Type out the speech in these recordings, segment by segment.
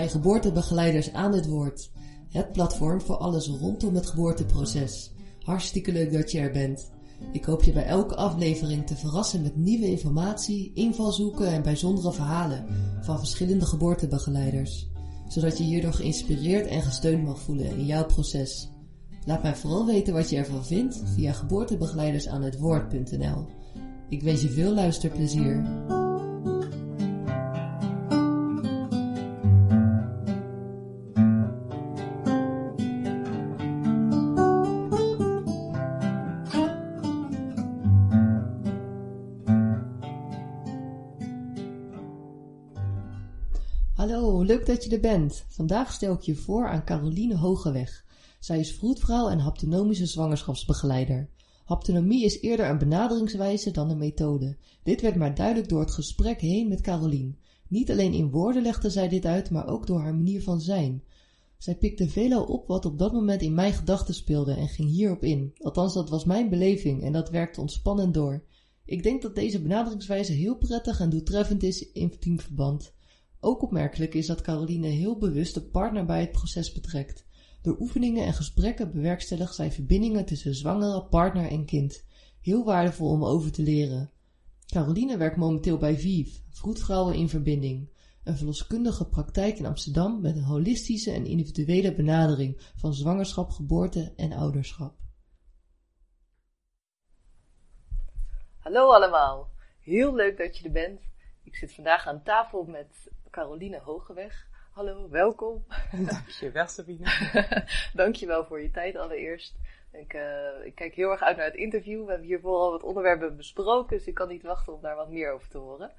Bij Geboortebegeleiders aan het Woord. Het platform voor alles rondom het geboorteproces. Hartstikke leuk dat je er bent. Ik hoop je bij elke aflevering te verrassen met nieuwe informatie, invalshoeken en bijzondere verhalen van verschillende geboortebegeleiders. Zodat je hierdoor geïnspireerd en gesteund mag voelen in jouw proces. Laat mij vooral weten wat je ervan vindt via geboortebegeleidersaanhetwoord.nl. Ik wens je veel luisterplezier. Dat je er bent. Vandaag stel ik je voor aan Caroline Hogeweg. Zij is vroedvrouw en haptonomische zwangerschapsbegeleider. Haptonomie is eerder een benaderingswijze dan een methode. Dit werd maar duidelijk door het gesprek heen met Caroline. Niet alleen in woorden legde zij dit uit, maar ook door haar manier van zijn. Zij pikte veelal op wat op dat moment in mijn gedachten speelde en ging hierop in. Althans, dat was mijn beleving en dat werkte ontspannend door. Ik denk dat deze benaderingswijze heel prettig en doeltreffend is in teamverband. Ook opmerkelijk is dat Caroline heel bewust de partner bij het proces betrekt. Door oefeningen en gesprekken bewerkstelligt zij verbindingen tussen zwangere, partner en kind. Heel waardevol om over te leren. Caroline werkt momenteel bij VIV, Vroedvrouwen in Verbinding, een verloskundige praktijk in Amsterdam met een holistische en individuele benadering van zwangerschap, geboorte en ouderschap. Hallo allemaal, heel leuk dat je er bent. Ik zit vandaag aan tafel met Caroline Hogeweg. Hallo, welkom. Dankjewel Sabine. Dankjewel voor je tijd allereerst. Ik, uh, ik, kijk heel erg uit naar het interview. We hebben hier vooral wat onderwerpen besproken, dus ik kan niet wachten om daar wat meer over te horen.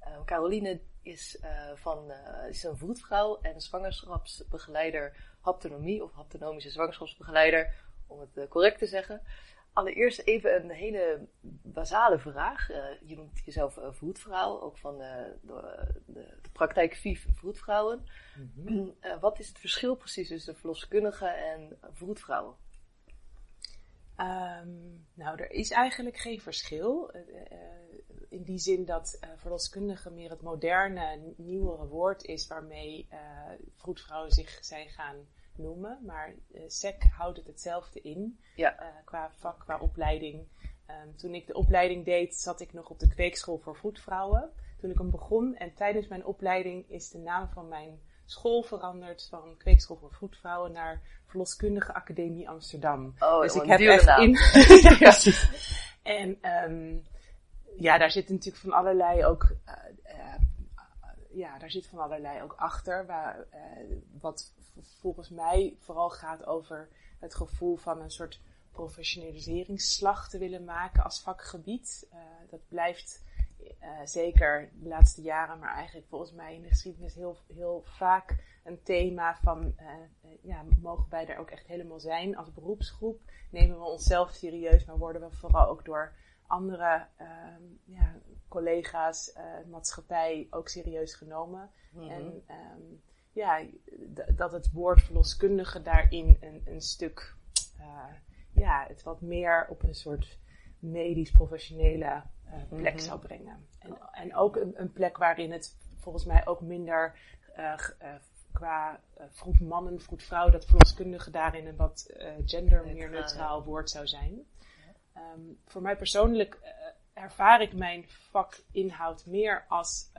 Uh, Caroline is, uh, van, is een voetvrouw en zwangerschapsbegeleider haptonomie, of haptonomische zwangerschapsbegeleider, om het correct te zeggen. Allereerst even een hele basale vraag. Je noemt jezelf een vroedvrouw, ook van de, de praktijk VIF vroedvrouwen. Mm -hmm. uh, wat is het verschil precies tussen verloskundige en vroedvrouwen? Um, nou, er is eigenlijk geen verschil. Uh, in die zin dat verloskundige meer het moderne, nieuwere woord is waarmee vroedvrouwen zich zijn gaan noemen. Maar uh, SEC houdt het hetzelfde in. Ja. Uh, qua vak, qua opleiding. Um, toen ik de opleiding deed, zat ik nog op de kweekschool voor voetvrouwen. Toen ik hem begon en tijdens mijn opleiding is de naam van mijn school veranderd van kweekschool voor voetvrouwen naar Verloskundige Academie Amsterdam. Oh, dus ik heb echt naam. in. ja. En um, ja, daar zit natuurlijk van allerlei ook. Uh, ja, daar zit van allerlei ook achter. Waar, wat volgens mij vooral gaat over het gevoel van een soort professionaliseringsslag te willen maken als vakgebied. Dat blijft uh, zeker de laatste jaren, maar eigenlijk volgens mij in de geschiedenis heel, heel vaak een thema van, uh, ja, mogen wij er ook echt helemaal zijn als beroepsgroep? Nemen we onszelf serieus, maar worden we vooral ook door andere ja, collega's, maatschappij ook serieus genomen? Mm -hmm. En um, ja, dat het woord verloskundige daarin een, een stuk, ja, het wat meer op een soort medisch-professionele uh, plek mm -hmm. zou brengen. En, en ook een, een, plek waarin het volgens mij ook minder uh, qua vroeg mannen, vroeg vrouw, dat verloskundige daarin een wat gender meer neutraal woord zou zijn. Um, voor mij persoonlijk ervaar ik mijn vakinhoud meer als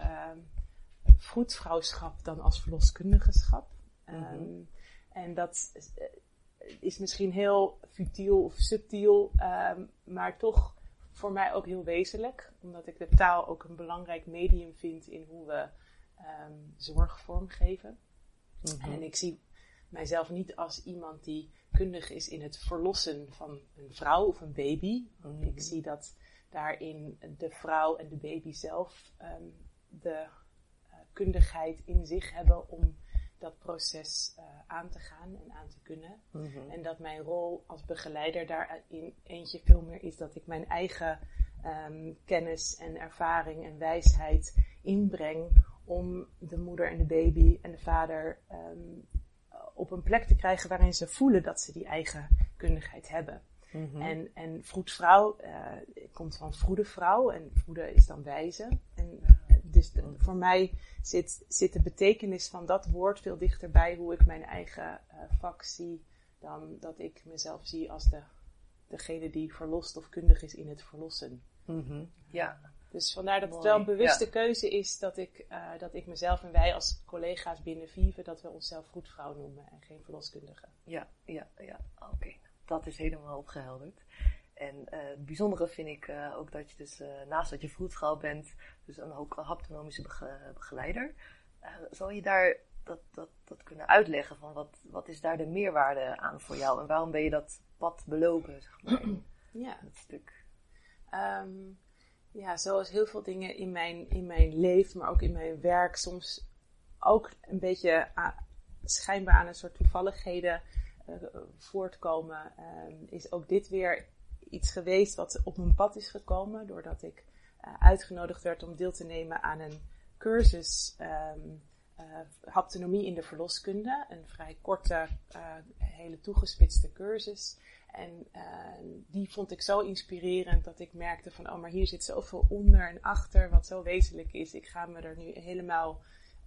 vroedvrouwschap dan als verloskundigeschap. Mm -hmm. um, en dat is misschien heel futiel of subtiel, um, maar toch voor mij ook heel wezenlijk. Omdat ik de taal ook een belangrijk medium vind in hoe we um, zorg vormgeven. Mm -hmm. En ik zie mijzelf niet als iemand die kundig is in het verlossen van een vrouw of een baby. Mm -hmm. Ik zie dat daarin de vrouw en de baby zelf de kundigheid in zich hebben om dat proces uh, aan te gaan en aan te kunnen. Mm -hmm. En dat mijn rol als begeleider daarin eentje veel meer is dat ik mijn eigen um, kennis en ervaring en wijsheid inbreng om de moeder en de baby en de vader um, op een plek te krijgen waarin ze voelen dat ze die eigen kundigheid hebben. Mm -hmm. En, en vroedvrouw uh, komt van vroede vrouw en vroede is dan wijze. Dus voor mij zit, zit de betekenis van dat woord veel dichterbij hoe ik mijn eigen uh, vak zie, dan dat ik mezelf zie als de, degene die verlost of kundig is in het verlossen. Mhm. Ja. Dus vandaar dat het wel een bewuste keuze is dat ik, uh, dat ik mezelf en wij als collega's binnen Vive, dat we onszelf vroedvrouw noemen en geen verloskundige. Ja, ja, ja. Oké. Dat is helemaal opgehelderd. En uh, het bijzondere vind ik uh, ook dat je dus uh, naast dat je vroedvrouw bent, dus een ook haptonomische begeleider. zal je daar dat, dat, dat kunnen uitleggen van wat, wat is daar de meerwaarde aan voor jou en waarom ben je dat pad belopen, zeg maar? Ja. Dat stuk. Um, ja, zoals heel veel dingen in mijn, in mijn leven, maar ook in mijn werk, soms ook een beetje schijnbaar aan een soort toevalligheden voortkomen, um, is ook dit weer iets geweest wat op mijn pad is gekomen. Doordat ik uh, uitgenodigd werd om deel te nemen aan een cursus um, uh, haptonomie in de verloskunde. Een vrij korte, uh, hele toegespitste cursus. En die vond ik zo inspirerend dat ik merkte van, oh maar hier zit zoveel onder en achter wat zo wezenlijk is. Ik ga me er nu helemaal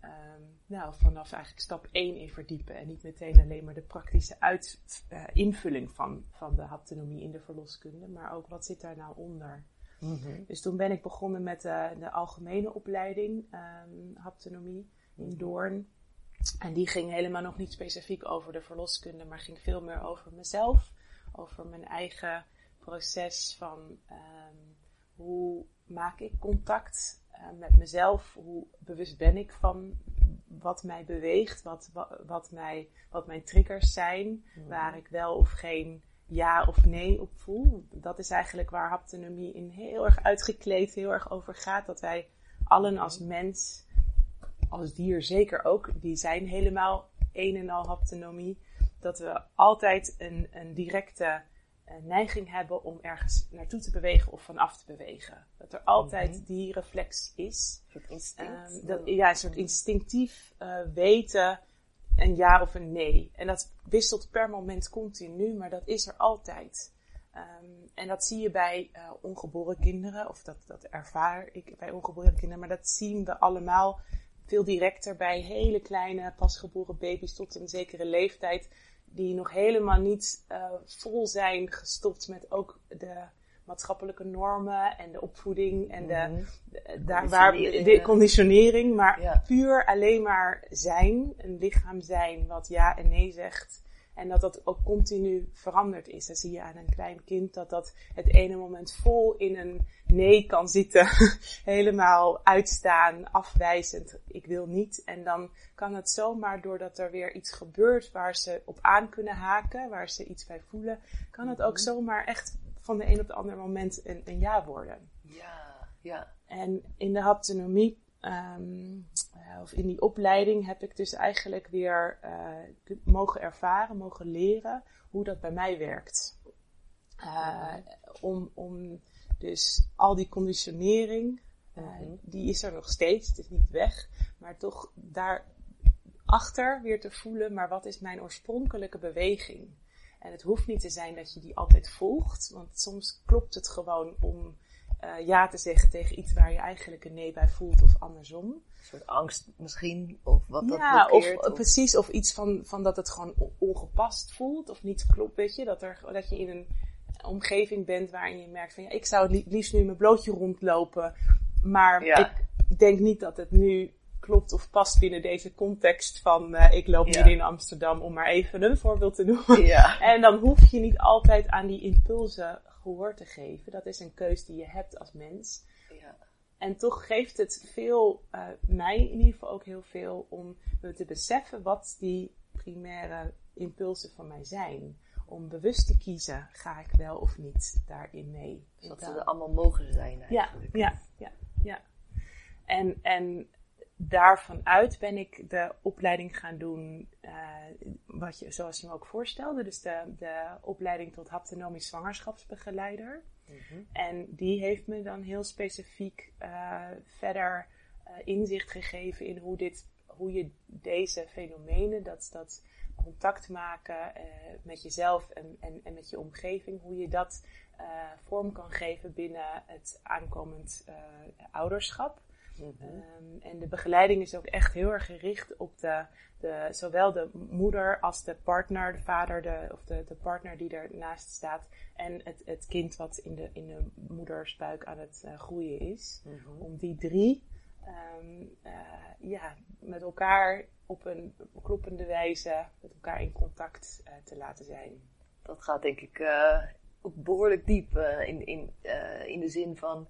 Um, nou, vanaf eigenlijk stap 1 in verdiepen. En niet meteen alleen maar de praktische uit, uh, invulling van, van de haptonomie in de verloskunde. Maar ook wat zit daar nou onder. Mm -hmm. Dus toen ben ik begonnen met uh, de algemene opleiding um, haptonomie in Doorn. En die ging helemaal nog niet specifiek over de verloskunde, maar ging veel meer over mezelf. Over mijn eigen proces van um, hoe maak ik contact met mezelf. Hoe bewust ben ik van wat mij beweegt, wat, wat, wat, mij, wat mijn triggers zijn, Mhm. waar ik wel of geen ja of nee op voel. Dat is eigenlijk waar haptonomie in heel erg uitgekleed heel erg over gaat. Dat wij allen als mens, als dier zeker ook, die zijn helemaal een en al haptonomie. Dat we altijd een, een directe neiging hebben om ergens naartoe te bewegen of vanaf te bewegen. Dat er altijd Mhm. die reflex is. Een soort instinct. Um, dat, ja, een soort instinctief uh, weten een ja of een nee. En dat wisselt per moment continu, maar dat is er altijd. Um, en dat zie je bij uh, ongeboren kinderen, of dat, dat ervaar ik bij ongeboren kinderen, maar dat zien we allemaal veel directer bij hele kleine pasgeboren baby's tot een zekere leeftijd, die nog helemaal niet uh, vol zijn gestopt met ook de maatschappelijke normen en de opvoeding en de, Mhm. de- daar waar Conditionering, de conditionering, maar Ja. puur alleen maar zijn, een lichaam zijn wat ja en nee zegt. En dat dat ook continu veranderd is. Dan zie je aan een klein kind dat dat het ene moment vol in een nee kan zitten. Helemaal uitstaan, afwijzend, ik wil niet. En dan kan het zomaar doordat er weer iets gebeurt waar ze op aan kunnen haken, waar ze iets bij voelen, kan het ook zomaar echt van de een op de andere moment een, een ja worden. Ja, ja. En in de haptonomie, um, of in die opleiding, heb ik dus eigenlijk weer uh, mogen ervaren, mogen leren hoe dat bij mij werkt. Uh, om, om dus al die conditionering, Mhm. die is er nog steeds, het is niet weg, maar toch daarachter weer te voelen, maar wat is mijn oorspronkelijke beweging? En het hoeft niet te zijn dat je die altijd volgt, want soms klopt het gewoon om uh, ja te zeggen tegen iets waar je eigenlijk een nee bij voelt of andersom. Een soort angst misschien, of wat dat ja, blokkeert. of, of precies, of iets van, van dat het gewoon ongepast voelt of niet klopt, weet je. Dat, er, dat je in een omgeving bent waarin je merkt van ja, ik zou het liefst nu in mijn blootje rondlopen, maar Ja. ik denk niet dat het nu klopt of past binnen deze context van uh, ik loop Ja. midden in Amsterdam om maar even een voorbeeld te noemen. Ja. En dan hoef je niet altijd aan die impulsen gehoor te geven. Dat is een keus die je hebt als mens. ja. En toch geeft het veel, uh, mij in ieder geval ook heel veel, om me te beseffen wat die primaire impulsen van mij zijn. Om bewust te kiezen, ga ik wel of niet daarin mee. Zodat ze er allemaal mogen zijn ja, eigenlijk. ja, ja, ja. En, en daarvan uit ben ik de opleiding gaan doen, uh, wat je, zoals je me ook voorstelde. Dus de, de opleiding tot haptonomisch zwangerschapsbegeleider. Mhm. En die heeft me dan heel specifiek uh, verder uh, inzicht gegeven in hoe, dit, hoe je deze fenomenen, dat, dat contact maken met jezelf en, en, en met je omgeving, hoe je dat vorm kan geven binnen het aankomend ouderschap. Ehm, en de begeleiding is ook echt heel erg gericht op de, de, zowel de moeder als de partner, de vader de, of de, de partner die ernaast staat. En het, het kind wat in de, in de moedersbuik aan het uh, groeien is. Om die drie um, uh, ja, met elkaar op een kloppende wijze met elkaar in contact uh, te laten zijn. Dat gaat denk ik ook behoorlijk diep in, in, in de zin van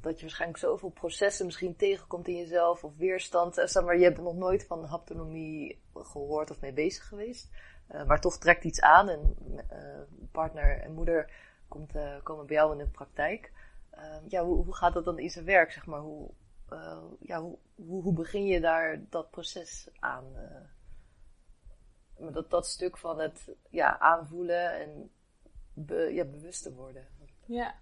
dat je waarschijnlijk zoveel processen misschien tegenkomt in jezelf of weerstand. Uh, maar je hebt nog nooit van haptonomie gehoord of mee bezig geweest. Uh, maar toch trekt iets aan en uh, partner en moeder komt, komen bij jou in de praktijk. Ehm, ja, hoe, hoe, gaat dat dan in zijn werk, zeg maar? Hoe, ja, hoe, hoe, begin je daar dat proces aan? dat, dat stuk van het ja, aanvoelen en ja, bewust te worden. Ja,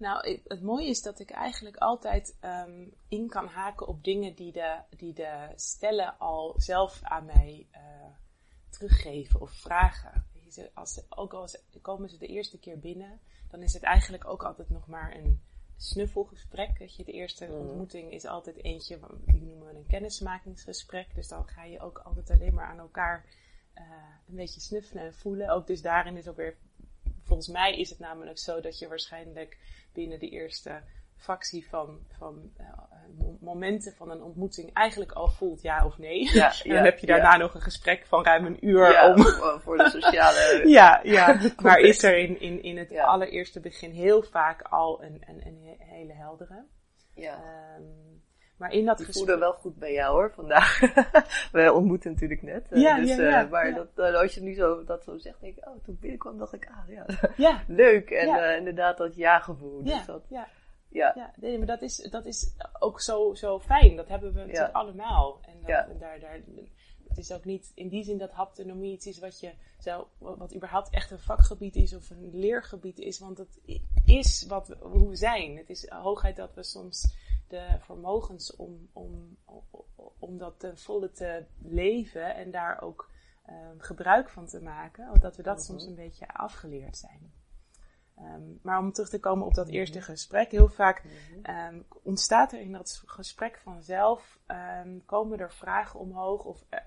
nou, het mooie is dat ik eigenlijk altijd um, in kan haken op dingen die de, die de stellen al zelf aan mij uh, teruggeven of vragen. Als ook al komen ze de eerste keer binnen, dan is het eigenlijk ook altijd nog maar een snuffelgesprek. Dat je, de eerste mm. ontmoeting is altijd eentje, die noemen we een kennismakingsgesprek. Dus dan ga je ook altijd alleen maar aan elkaar uh, een beetje snuffelen en voelen. Ook dus daarin is ook weer volgens mij is het namelijk zo dat je waarschijnlijk binnen de eerste factie van, van uh, momenten van een ontmoeting eigenlijk al voelt ja of nee. Ja, en dan heb je daarna nog een gesprek van ruim een uur om... voor de sociale... ja, ja. maar is er in, in, in het allereerste begin heel vaak al een, een, een hele heldere. Ja. Um, maar in dat ik gesprek... voelde wel goed bij jou hoor, vandaag. We ontmoeten natuurlijk net. Eh, ja, dus, ja, ja, uh, maar Dat, uh, als je nu zo, dat zo zegt, denk ik, oh, toen binnenkwam dacht ik, ah ja, ja. leuk. En inderdaad dat ja-gevoel. Dus dat, ja. Ja. ja, nee, maar dat is, dat is ook zo, zo fijn. Dat hebben we natuurlijk allemaal. En, dat, en daar, daar, het is ook niet in die zin dat haptonomie iets is wat je zo, wat überhaupt echt een vakgebied is of een leergebied is. Want het is wat hoe we zijn. Het is hoogheid dat we soms de vermogens om, om, om dat ten volle te leven en daar ook um, gebruik van te maken, dat we dat soms mhm. een beetje afgeleerd zijn. Um, maar om terug te komen op dat mhm. eerste gesprek, heel vaak um, ontstaat er in dat gesprek vanzelf, komen er vragen omhoog of uh,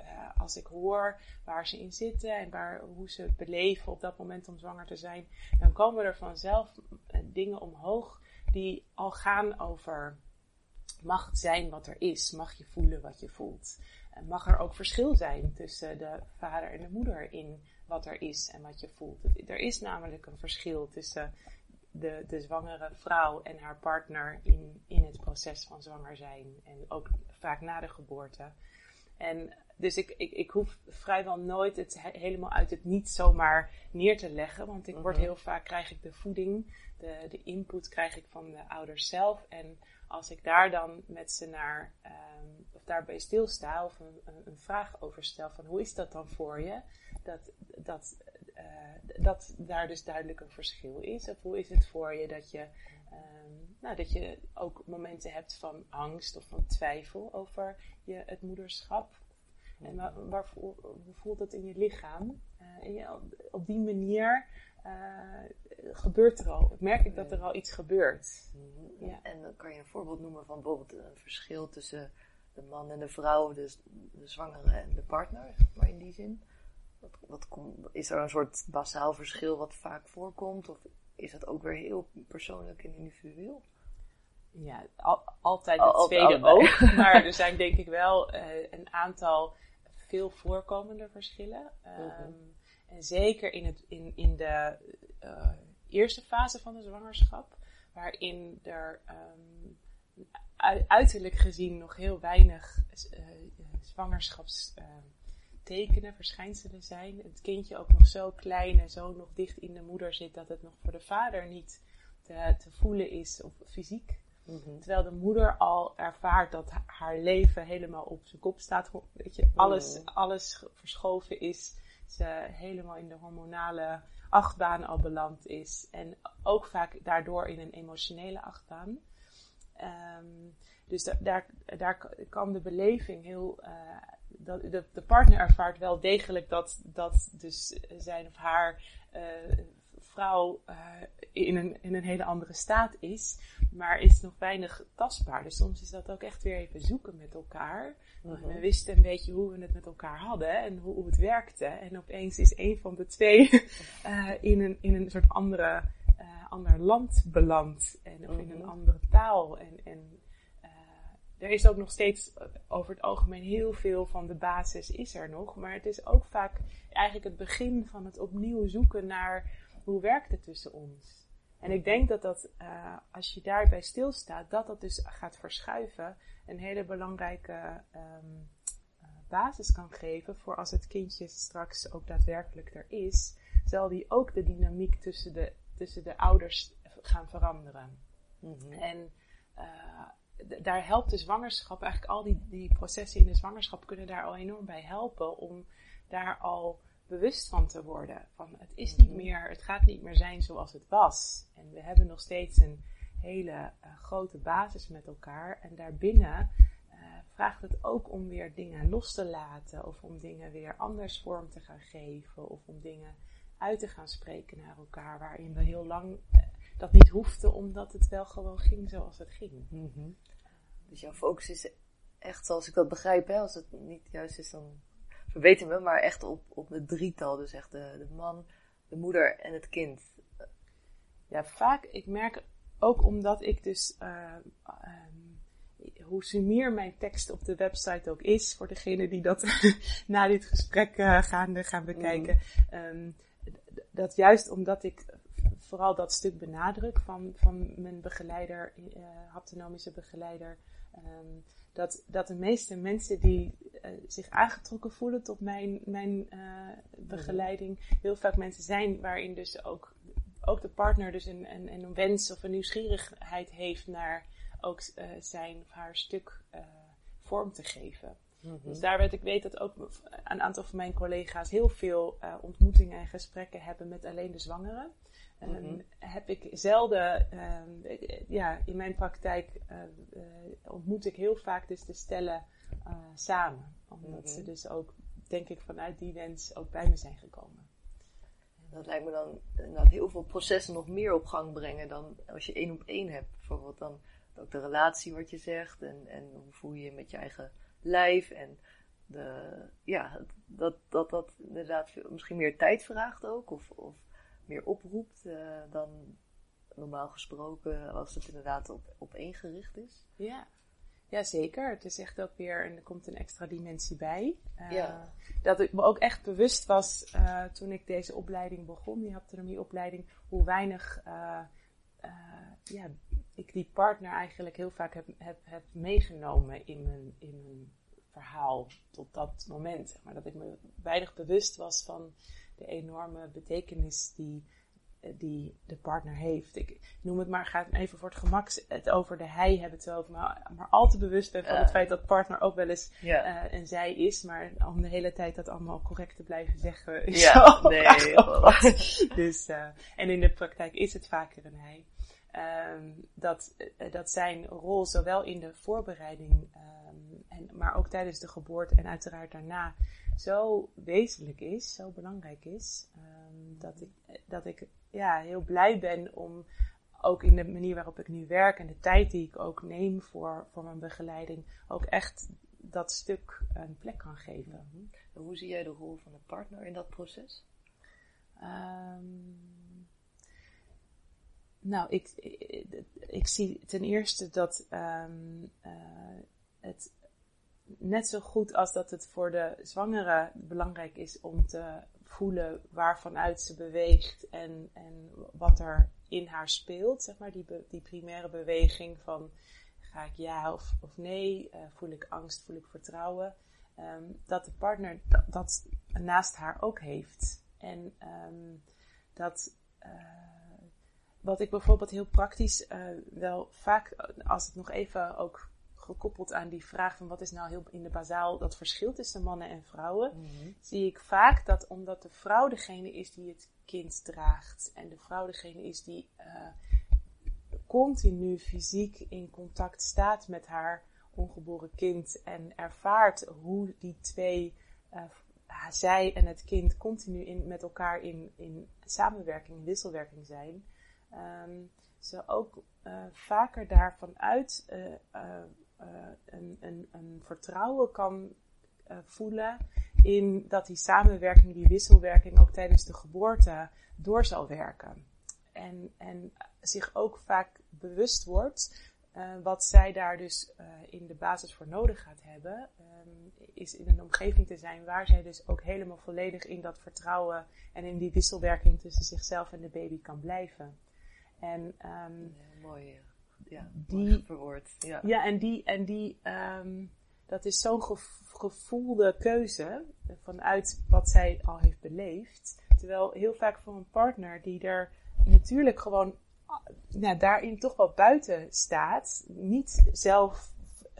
uh, als ik hoor waar ze in zitten en waar, hoe ze het beleven op dat moment om zwanger te zijn, dan komen er vanzelf uh, dingen omhoog die al gaan over mag het zijn wat er is, mag je voelen wat je voelt. En mag er ook verschil zijn tussen de vader en de moeder in wat er is en wat je voelt. Er is namelijk een verschil tussen de, de zwangere vrouw en haar partner in, in het proces van zwanger zijn en ook vaak na de geboorte. En dus ik, ik, ik hoef vrijwel nooit het helemaal uit het niet zomaar neer te leggen. Want ik word mhm. heel vaak, krijg ik de voeding, de, de input krijg ik van de ouders zelf. En als ik daar dan met ze naar, um, of daarbij stilsta of een, een, vraag over stel van hoe is dat dan voor je? Dat, dat, uh, dat daar dus duidelijk een verschil is. Of hoe is het voor je dat je, um, nou, dat je ook momenten hebt van angst of van twijfel over je, het moederschap en waar, waar hoe voelt het in je lichaam? Uh, en je, op die manier uh, gebeurt er al, merk ik dat er al iets gebeurt. Mhm. Ja. En dan kan je een voorbeeld noemen van bijvoorbeeld een verschil tussen de man en de vrouw, dus de zwangere en de partner, maar in die zin. Wat, wat kom, is er een soort basaal verschil wat vaak voorkomt? Of is dat ook weer heel persoonlijk en individueel? Ja, al, altijd het tweede ook. Maar er zijn denk ik wel uh, een aantal veel voorkomende verschillen. Um, En zeker in, het, in, in de uh, eerste fase van de zwangerschap, waarin er um, uiterlijk gezien nog heel weinig uh, zwangerschapstekenen, verschijnselen zijn. Het kindje ook nog zo klein en zo nog dicht in de moeder zit dat het nog voor de vader niet te, te voelen is, of fysiek Mhm. Terwijl de moeder al ervaart dat haar leven helemaal op zijn kop staat. Weet je, alles, mhm. alles verschoven is. Ze helemaal in de hormonale achtbaan al beland is. En ook vaak daardoor in een emotionele achtbaan. Um, dus daar, daar kan de beleving heel. Uh, de, de partner ervaart wel degelijk dat, dat dus zijn of haar uh, vrouw uh, in, een, in een hele andere staat is, maar is nog weinig tastbaar. Dus soms is dat ook echt weer even zoeken met elkaar. Mhm. We wisten een beetje hoe we het met elkaar hadden en hoe, hoe het werkte. En opeens is een van de twee uh, in, een, in een soort andere, uh, ander land beland. En, of in een mhm. andere taal. En, en er is ook nog steeds over het algemeen heel veel van de basis is er nog. Maar het is ook vaak eigenlijk het begin van het opnieuw zoeken naar hoe werkt het tussen ons. En ik denk dat dat, uh, als je daarbij stilstaat, dat dat dus gaat verschuiven. Een hele belangrijke um, uh, basis kan geven voor als het kindje straks ook daadwerkelijk er is. Zal die ook de dynamiek tussen de, tussen de ouders gaan veranderen. Mm -hmm. En uh, daar helpt de zwangerschap, eigenlijk al die, die processen in de zwangerschap kunnen daar al enorm bij helpen om daar al bewust van te worden. Van het is niet meer, het gaat niet meer zijn zoals het was. En we hebben nog steeds een hele uh, grote basis met elkaar. En daarbinnen uh, vraagt het ook om weer dingen los te laten. Of om dingen weer anders vorm te gaan geven. Of om dingen uit te gaan spreken naar elkaar. Waarin we heel lang uh, dat niet hoefden, omdat het wel gewoon ging zoals het ging. Mm -hmm. Dus jouw focus is echt, zoals ik dat begrijp, hè, als het niet juist is, dan verbeter me, maar echt op, op het drietal. Dus echt de, de man, de moeder en het kind. Ja, vaak, ik merk ook omdat ik dus, uh, um, hoe sumier mijn tekst op de website ook is, voor degene die dat na dit gesprek uh, gaan, gaan bekijken, mm. um, dat juist omdat ik vooral dat stuk benadruk van, van mijn begeleider, uh, haptonomische begeleider, um, dat, dat de meeste mensen die uh, zich aangetrokken voelen tot mijn, mijn uh, begeleiding, heel vaak mensen zijn waarin dus ook, ook de partner dus een, een, een wens of een nieuwsgierigheid heeft naar ook uh, zijn of haar stuk vorm te geven. Mm -hmm. Dus daar werd ik weet dat ook een aantal van mijn collega's heel veel ontmoetingen en gesprekken hebben met alleen de zwangeren. Mm -hmm. heb ik zelden, uh, ja, in mijn praktijk uh, uh, ontmoet ik heel vaak dus de stellen samen. Omdat mm -hmm. ze dus ook, denk ik, vanuit die wens ook bij me zijn gekomen. Dat lijkt me dan inderdaad heel veel processen nog meer op gang brengen dan als je één op één hebt. Bijvoorbeeld dan ook de relatie wat je zegt en, en hoe voel je je met je eigen lijf en de, ja, dat, dat dat inderdaad misschien meer tijd vraagt ook. Of, of meer oproept uh, dan normaal gesproken als het inderdaad op, op één gericht is. Ja. Ja, zeker. Het is echt ook weer, en er komt een extra dimensie bij. Uh, ja. Dat ik me ook echt bewust was uh, toen ik deze opleiding begon, die haptonomieopleiding, hoe weinig ja, ik die partner eigenlijk heel vaak heb, heb, heb meegenomen in mijn, in mijn verhaal tot dat moment. Maar dat ik me weinig bewust was van de enorme betekenis die, eh, die de partner heeft. Ik noem het maar, ga even voor het gemak het over de hij hebben het over, maar, maar al te bewust ben van het feit dat partner ook wel eens uh, een zij is, maar om de hele tijd dat allemaal correct te blijven zeggen is ja, nee, Dus, uh, en in de praktijk is het vaker een hij. Um, dat, dat zijn rol zowel in de voorbereiding, um, en, maar ook tijdens de geboorte en uiteraard daarna zo wezenlijk is, zo belangrijk is, um, dat ik, dat ik ja, heel blij ben om ook in de manier waarop ik nu werk en de tijd die ik ook neem voor, voor mijn begeleiding, ook echt dat stuk een plek kan geven. Mm -hmm. Hoe zie jij de rol van de partner in dat proces? Um, nou, ik, ik, ik, zie ten eerste dat um, uh, het net zo goed als dat het voor de zwangere belangrijk is om te voelen waarvanuit ze beweegt en, en wat er in haar speelt, zeg maar, die, die primaire beweging van ga ik ja of, of nee, uh, voel ik angst, voel ik vertrouwen, um, dat de partner dat, naast haar ook heeft. En um, dat, uh, wat ik bijvoorbeeld heel praktisch uh, wel vaak, als het nog even ook gekoppeld aan die vraag van wat is nou heel in de bazaal dat verschil tussen mannen en vrouwen, mhm. zie ik vaak dat omdat de vrouw degene is die het kind draagt en de vrouw degene is die uh, continu fysiek in contact staat met haar ongeboren kind en ervaart hoe die twee uh, ja, zij en het kind continu in, met elkaar in, in samenwerking, wisselwerking zijn, ehm, ze ook vaker daarvan uit een, een, een vertrouwen kan voelen in dat die samenwerking, die wisselwerking ook tijdens de geboorte door zal werken. En, en zich ook vaak bewust wordt uh, wat zij daar dus in de basis voor nodig gaat hebben, is in een omgeving te zijn waar zij dus ook helemaal volledig in dat vertrouwen en in die wisselwerking tussen zichzelf en de baby kan blijven. En um, mooi, ja, die, verwoord. Ja. ja, en die, en die um, dat is zo'n gevoelde keuze vanuit wat zij al heeft beleefd. Terwijl heel vaak voor een partner die er natuurlijk gewoon nou, daarin toch wel buiten staat, niet zelf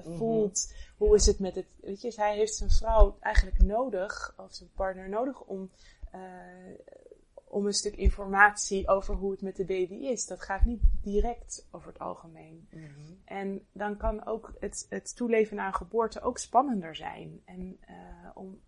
voelt hoe is het met het. Weet je, hij heeft zijn vrouw eigenlijk nodig, of zijn partner nodig, om, uh, om een stuk informatie over hoe het met de baby is. Dat gaat niet direct over het algemeen. Mhm. En dan kan ook het, het toeleven naar een geboorte ook spannender zijn. En uh, om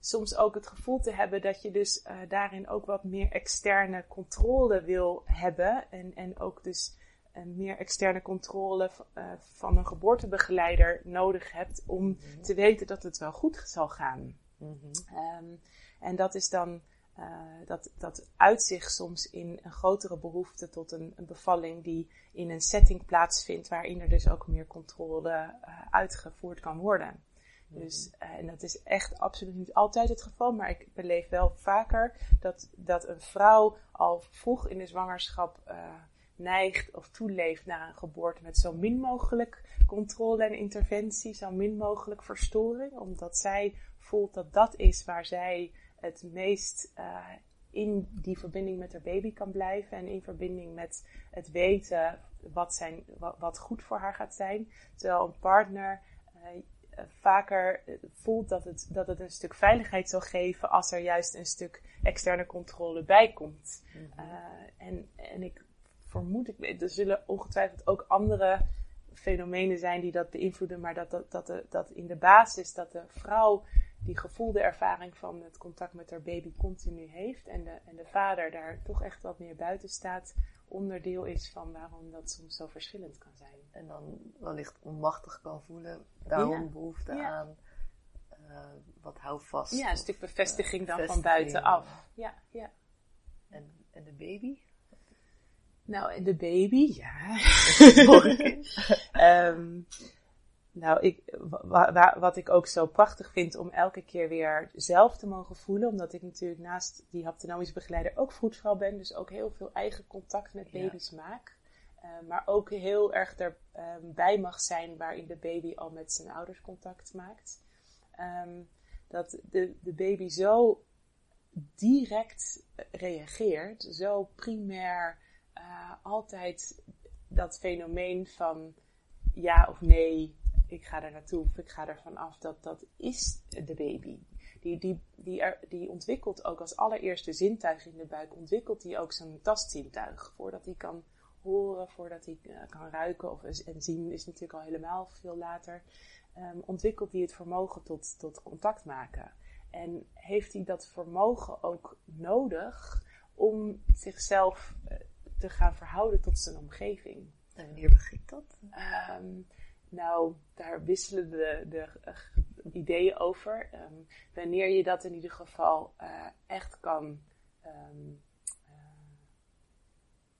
soms ook het gevoel te hebben dat je dus uh, daarin ook wat meer externe controle wil hebben. En, en ook dus een meer externe controle uh, van een geboortebegeleider nodig hebt om mm -hmm. te weten dat het wel goed zal gaan. Mm -hmm. um, en dat is dan, uh, dat, dat uitzicht soms in een grotere behoefte tot een, een, bevalling die in een setting plaatsvindt waarin er dus ook meer controle uitgevoerd kan worden. Dus, uh, en dat is echt absoluut niet altijd het geval, maar ik beleef wel vaker dat, dat een vrouw al vroeg in de zwangerschap neigt of toeleeft naar een geboorte met zo min mogelijk controle en interventie, zo min mogelijk verstoring, omdat zij voelt dat dat is waar zij het meest uh, in die verbinding met haar baby kan blijven en in verbinding met het weten wat, zijn, wat, wat goed voor haar gaat zijn. Terwijl een partner vaker voelt dat het, dat het een stuk veiligheid zal geven als er juist een stuk externe controle bij komt. Mhm. Uh, en, en ik vermoed, ik, er zullen ongetwijfeld ook andere fenomenen zijn die dat beïnvloeden, maar dat, dat, dat, de, dat in de basis dat de vrouw die gevoelde ervaring van het contact met haar baby continu heeft en de, en de vader daar toch echt wat meer buiten staat, onderdeel is van waarom dat soms zo verschillend kan zijn. En dan wellicht onmachtig kan voelen, daarom Ja. behoefte Ja. aan eh, wat houvast. Ja, een of, stuk bevestiging dan van bevestiging. buitenaf. Ja, ja. En, en de baby? Nou, en de baby, ja. Mooi. Ehm, nou, ik, wa- wa- wat ik ook zo prachtig vind om elke keer weer zelf te mogen voelen, omdat ik natuurlijk naast die haptonomische begeleider ook vroedvrouw ben, dus ook heel veel eigen contact met Ja. baby's maak. Eh, maar ook heel erg erbij mag zijn waarin de baby al met zijn ouders contact maakt. Ehm, dat de, de baby zo direct reageert, zo primair eh, altijd dat fenomeen van ja of nee, ik ga er naartoe of ik ga er vanaf, dat, dat is de baby. Die, die, die, er, die ontwikkelt ook als allereerste zintuig in de buik, ontwikkelt hij ook zijn tastzintuig. Voordat hij kan horen, voordat hij eh, kan ruiken of, en zien is natuurlijk al helemaal veel later. ehm, ontwikkelt hij het vermogen tot, tot contact maken. En heeft hij dat vermogen ook nodig om zichzelf eh, te gaan verhouden tot zijn omgeving? En wanneer begint dat? Ehm, nou, daar wisselen de, de eh, ideeën over. Ehm, wanneer je dat in ieder geval eh, echt kan. ehm, eh,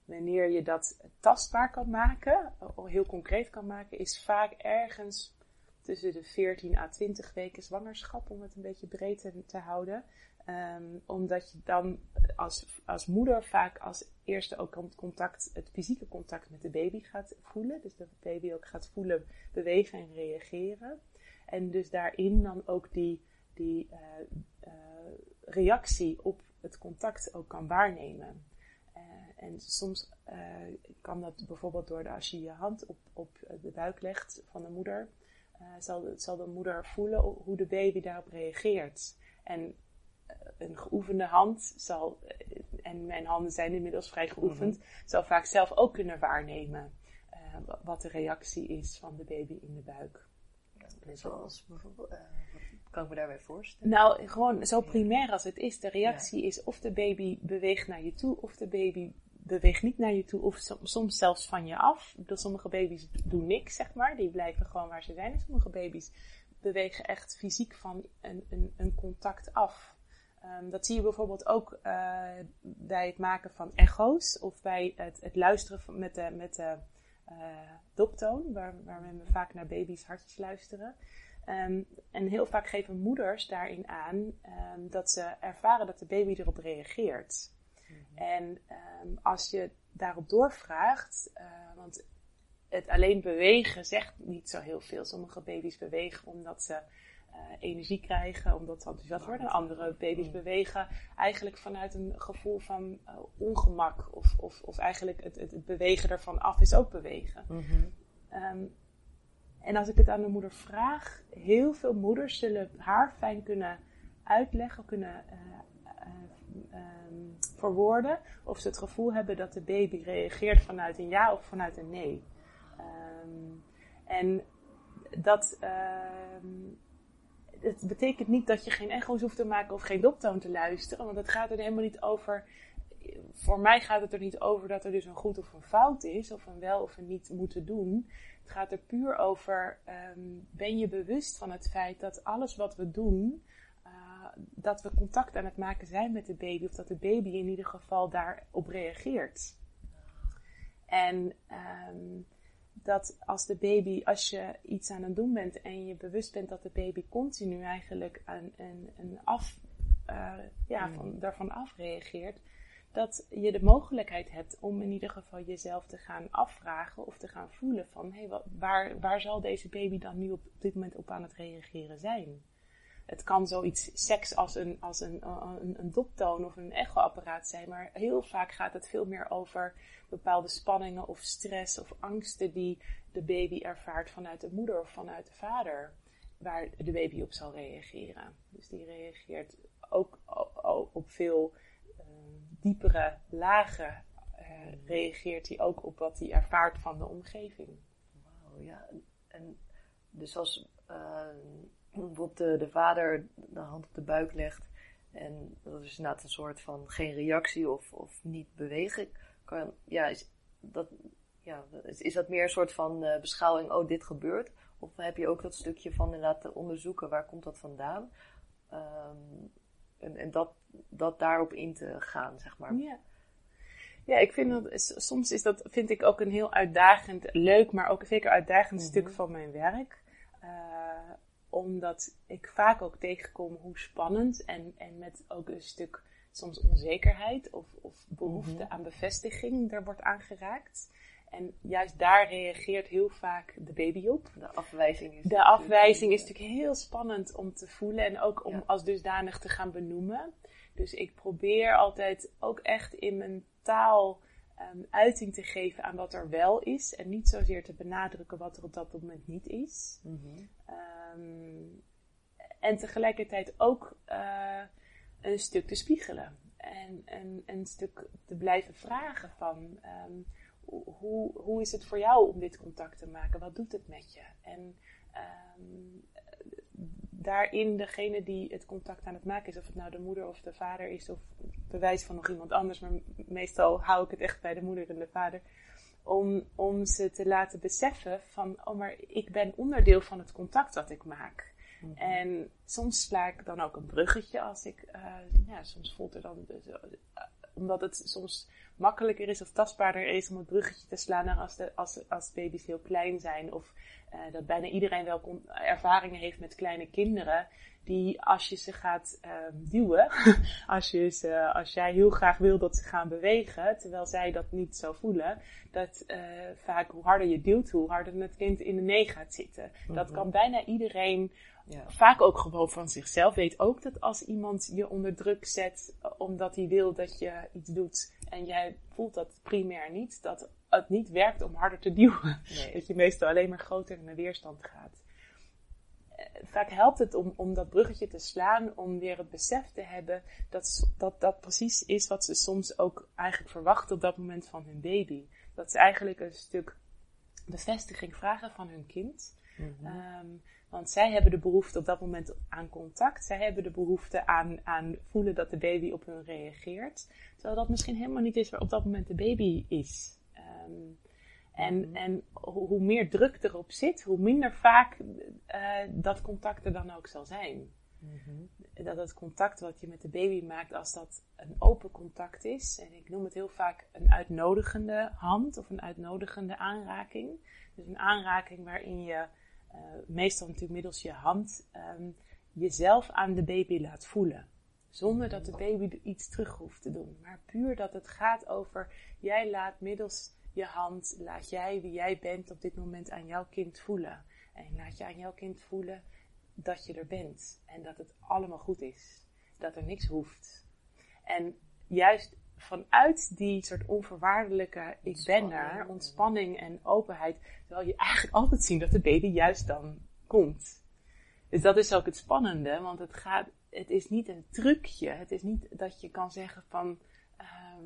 wanneer je dat tastbaar kan maken, heel concreet kan maken, is vaak ergens tussen de 14 à 20 weken zwangerschap, om het een beetje breed te, te houden. Ehm, omdat je dan als, als moeder vaak als eerste ook con- contact, het fysieke contact met de baby gaat voelen. Dus de baby ook gaat voelen, bewegen en reageren. En dus daarin dan ook die, die eh, eh, reactie op het contact ook kan waarnemen. Eh, en soms kan dat bijvoorbeeld door de, als je je hand op, op de buik legt van de moeder, zal, zal de moeder voelen hoe de baby daarop reageert. En een geoefende hand zal, eh, en mijn handen zijn inmiddels vrij geoefend, zal vaak zelf ook kunnen waarnemen eh, wa- wat de reactie is van de baby in de buik. Ja, zoals bijvoorbeeld, uh, wat kan ik me daarbij voorstellen? Nou, gewoon zo primair als het is. De reactie is of de baby beweegt naar je toe, of de baby beweegt niet naar je toe, of soms zelfs van je af. Sommige baby's doen niks, zeg maar. Die blijven gewoon waar ze zijn. En sommige baby's bewegen echt fysiek van een, een, een contact af. Um, dat zie je bijvoorbeeld ook uh, bij het maken van echo's of bij het, het luisteren met de, met de uh, doptoon, waar, waar we vaak naar baby's hartjes luisteren. Um, en heel vaak geven moeders daarin aan um, dat ze ervaren dat de baby erop reageert. Mhm. En als je daarop doorvraagt, uh, want het alleen bewegen zegt niet zo heel veel. Sommige baby's bewegen omdat ze energie krijgen, omdat ze enthousiast worden. En andere baby's bewegen eigenlijk vanuit een gevoel van uh, ongemak. Of, of, of eigenlijk het, het, het, bewegen ervan af is ook bewegen. Mm -hmm. um, en als ik het aan de moeder vraag, heel veel moeders zullen haar fijn kunnen uitleggen, kunnen uh, um, verwoorden. Of ze het gevoel hebben dat de baby reageert vanuit een ja of vanuit een nee. Um, en dat, het betekent niet dat je geen echo's hoeft te maken of geen doptoon te luisteren. Want het gaat er helemaal niet over. Voor mij gaat het er niet over dat er dus een goed of een fout is, of een wel of een niet moeten doen. Het gaat er puur over: um, ben je bewust van het feit dat alles wat we doen, uh, dat we contact aan het maken zijn met de baby, of dat de baby in ieder geval daarop reageert. En um, dat als de baby, als je iets aan het doen bent en je bewust bent dat de baby continu eigenlijk een, een, een af, uh, ja, mm. van, daarvan afreageert, dat je de mogelijkheid hebt om in ieder geval jezelf te gaan afvragen of te gaan voelen van, hé, hey, waar, waar zal deze baby dan nu op dit moment op aan het reageren zijn? Het kan zoiets seks als een, als een, een, een doptoon of een echoapparaat zijn, maar heel vaak gaat het veel meer over bepaalde spanningen of stress of angsten die de baby ervaart vanuit de moeder of vanuit de vader, waar de baby op zal reageren. Dus die reageert ook op veel uh, diepere lagen, uh, reageert hij ook op wat hij ervaart van de omgeving. Wauw, ja. En dus als uh, bijvoorbeeld de, de vader de hand op de buik legt en dat is inderdaad een soort van geen reactie of, of niet bewegen kan, ja, is dat, ja, is, is dat meer een soort van uh, beschouwing, oh, dit gebeurt? Of heb je ook dat stukje van inderdaad onderzoeken, waar komt dat vandaan? Um, en, en dat, dat daarop in te gaan, zeg maar. Ja. Ja, ik vind dat, soms is dat, vind ik ook een heel uitdagend, leuk, maar ook zeker uitdagend mm -hmm. stuk van mijn werk. Uh, omdat ik vaak ook tegenkom hoe spannend en, en met ook een stuk soms onzekerheid of, of behoefte mm -hmm. aan bevestiging er wordt aangeraakt. En juist daar reageert heel vaak de baby op. De afwijzing is, de afwijzing is natuurlijk heel spannend om te voelen en ook om ja. als dusdanig te gaan benoemen. Dus ik probeer altijd ook echt in mijn taal um, uiting te geven aan wat er wel is. En niet zozeer te benadrukken wat er op dat moment niet is. Mm -hmm. um, en tegelijkertijd ook uh, een stuk te spiegelen. En, en, een stuk te blijven vragen van um, hoe, hoe is het voor jou om dit contact te maken? Wat doet het met je? En daarin degene die het contact aan het maken is, of het nou de moeder of de vader is, of bewijs van nog iemand anders, maar meestal hou ik het echt bij de moeder en de vader. Om, om ze te laten beseffen van, oh maar ik ben onderdeel van het contact dat ik maak. Mm -hmm. En soms sla ik dan ook een bruggetje als ik, uh, ja, soms voelt er dan, omdat het soms makkelijker is of tastbaarder is om het bruggetje te slaan naar als, de, als, als baby's heel klein zijn. Of uh, dat bijna iedereen wel ervaringen heeft met kleine kinderen. Die als je ze gaat duwen, als, je ze, als jij heel graag wil dat ze gaan bewegen, terwijl zij dat niet zo voelen, dat vaak hoe harder je duwt, hoe harder het kind in de nee gaat zitten. Mm -hmm. Dat kan bijna iedereen ja. Vaak ook gewoon van zichzelf. Weet ook dat als iemand je onder druk zet omdat hij wil dat je iets doet en jij voelt dat primair niet, dat het niet werkt om harder te duwen. Nee. Dat je meestal alleen maar groter in de weerstand gaat. Vaak helpt het om, om dat bruggetje te slaan, om weer het besef te hebben dat, dat dat precies is wat ze soms ook eigenlijk verwachten op dat moment van hun baby. Dat ze eigenlijk een stuk bevestiging vragen van hun kind. Mm -hmm. um, Want zij hebben de behoefte op dat moment aan contact. Zij hebben de behoefte aan, aan voelen dat de baby op hun reageert. Terwijl dat misschien helemaal niet is waar op dat moment de baby is. Ehm, en, Mhm. en hoe, meer druk erop zit, hoe minder vaak eh, dat contact er dan ook zal zijn. Dat het contact wat je met de baby maakt, als dat een open contact is, en ik noem het heel vaak een uitnodigende hand of een uitnodigende aanraking. Dus een aanraking waarin je, eh, meestal natuurlijk middels je hand, ehm, jezelf aan de baby laat voelen. Zonder dat de baby iets terug hoeft te doen. Maar puur dat het gaat over, jij laat middels je hand, laat jij wie jij bent op dit moment aan jouw kind voelen. En laat je aan jouw kind voelen dat je er bent. En dat het allemaal goed is. Dat er niks hoeft. En juist vanuit die soort onvoorwaardelijke ik ben er, Ontspanning. en openheid, zal je eigenlijk altijd zien dat de baby juist dan komt. Dus dat is ook het spannende, want het gaat, het is niet een trucje. Het is niet dat je kan zeggen van, ehm,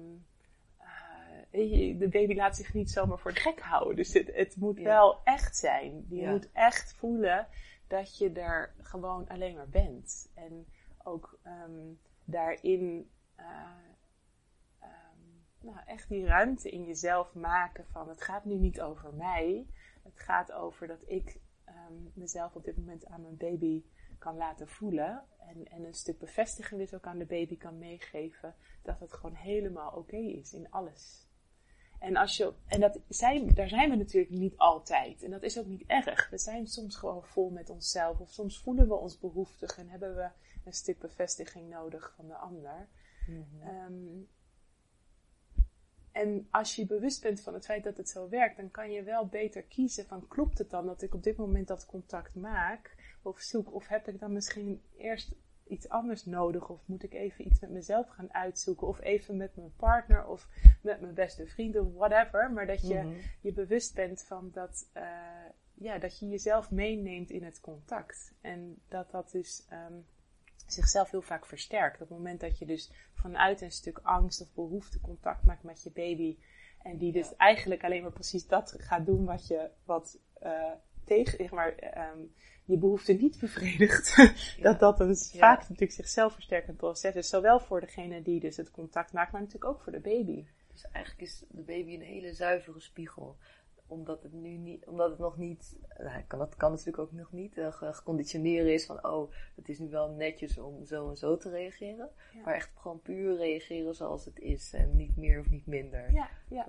eh, de baby laat zich niet zomaar voor de gek houden. Dus het, het moet Ja. wel echt zijn. Je Ja. moet echt voelen dat je er gewoon alleen maar bent. En ook ehm, daarin eh, nou, echt die ruimte in jezelf maken van het gaat nu niet over mij. Het gaat over dat ik ehm, mezelf op dit moment aan mijn baby kan laten voelen. En, en een stuk bevestiging dus ook aan de baby kan meegeven dat het gewoon helemaal oké is in alles. En, als je, en dat zijn, daar zijn we natuurlijk niet altijd. En dat is ook niet erg. We zijn soms gewoon vol met onszelf. Of soms voelen we ons behoeftig en hebben we een stuk bevestiging nodig van de ander. Ehm, en als je bewust bent van het feit dat het zo werkt, dan kan je wel beter kiezen van klopt het dan dat ik op dit moment dat contact maak of zoek, of heb ik dan misschien eerst iets anders nodig, of moet ik even iets met mezelf gaan uitzoeken, of even met mijn partner of met mijn beste vriend of whatever, maar dat je Mhm. je bewust bent van dat, eh, ja, dat je jezelf meeneemt in het contact. En dat dat dus ehm, zichzelf heel vaak versterkt. Op het moment dat je dus vanuit een stuk angst of behoefte contact maakt met je baby. En die dus Ja. eigenlijk alleen maar precies dat gaat doen wat je wat eh, tegen, zeg maar, ehm, je behoefte niet bevredigt. dat dat een Ja. vaak natuurlijk zichzelf versterkend proces is. Zowel voor degene die dus het contact maakt, maar natuurlijk ook voor de baby. Dus eigenlijk is de baby een hele zuivere spiegel. Omdat het nu niet, omdat het nog niet, nou, kan, dat kan natuurlijk ook nog niet eh, ge- geconditioneerd is van, oh, het is nu wel netjes om zo en zo te reageren. Ja. Maar echt gewoon puur reageren zoals het is en niet meer of niet minder. Ja, ja.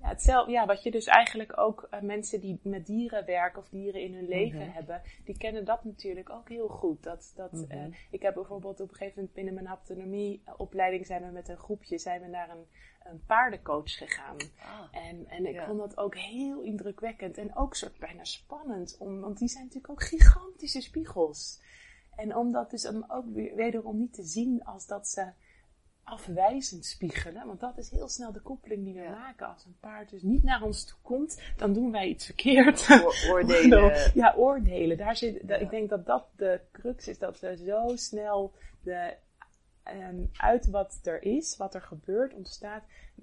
Ja, hetzelfde, ja, wat je dus eigenlijk ook eh, mensen die met dieren werken of dieren in hun leven Mhm. hebben, die kennen dat natuurlijk ook heel goed. Dat, dat, Mhm. eh, ik heb bijvoorbeeld op een gegeven moment binnen mijn haptonomieopleiding zijn we met een groepje zijn we naar een, een paardencoach gegaan. Ah, En, en ik Ja. vond dat ook heel indrukwekkend en ook soort bijna spannend, om, want die zijn natuurlijk ook gigantische spiegels. En om dat dus ook wederom niet te zien als dat ze afwijzend spiegelen, want dat is heel snel de koppeling die we Ja. maken. Als een paard dus niet naar ons toe komt, dan doen wij iets verkeerd. oor- oordelen. Ja, oordelen. Daar zit, Ja. Ik denk dat dat de crux is, dat we zo snel de, ehm, uit wat er is, wat er gebeurt, ontstaat,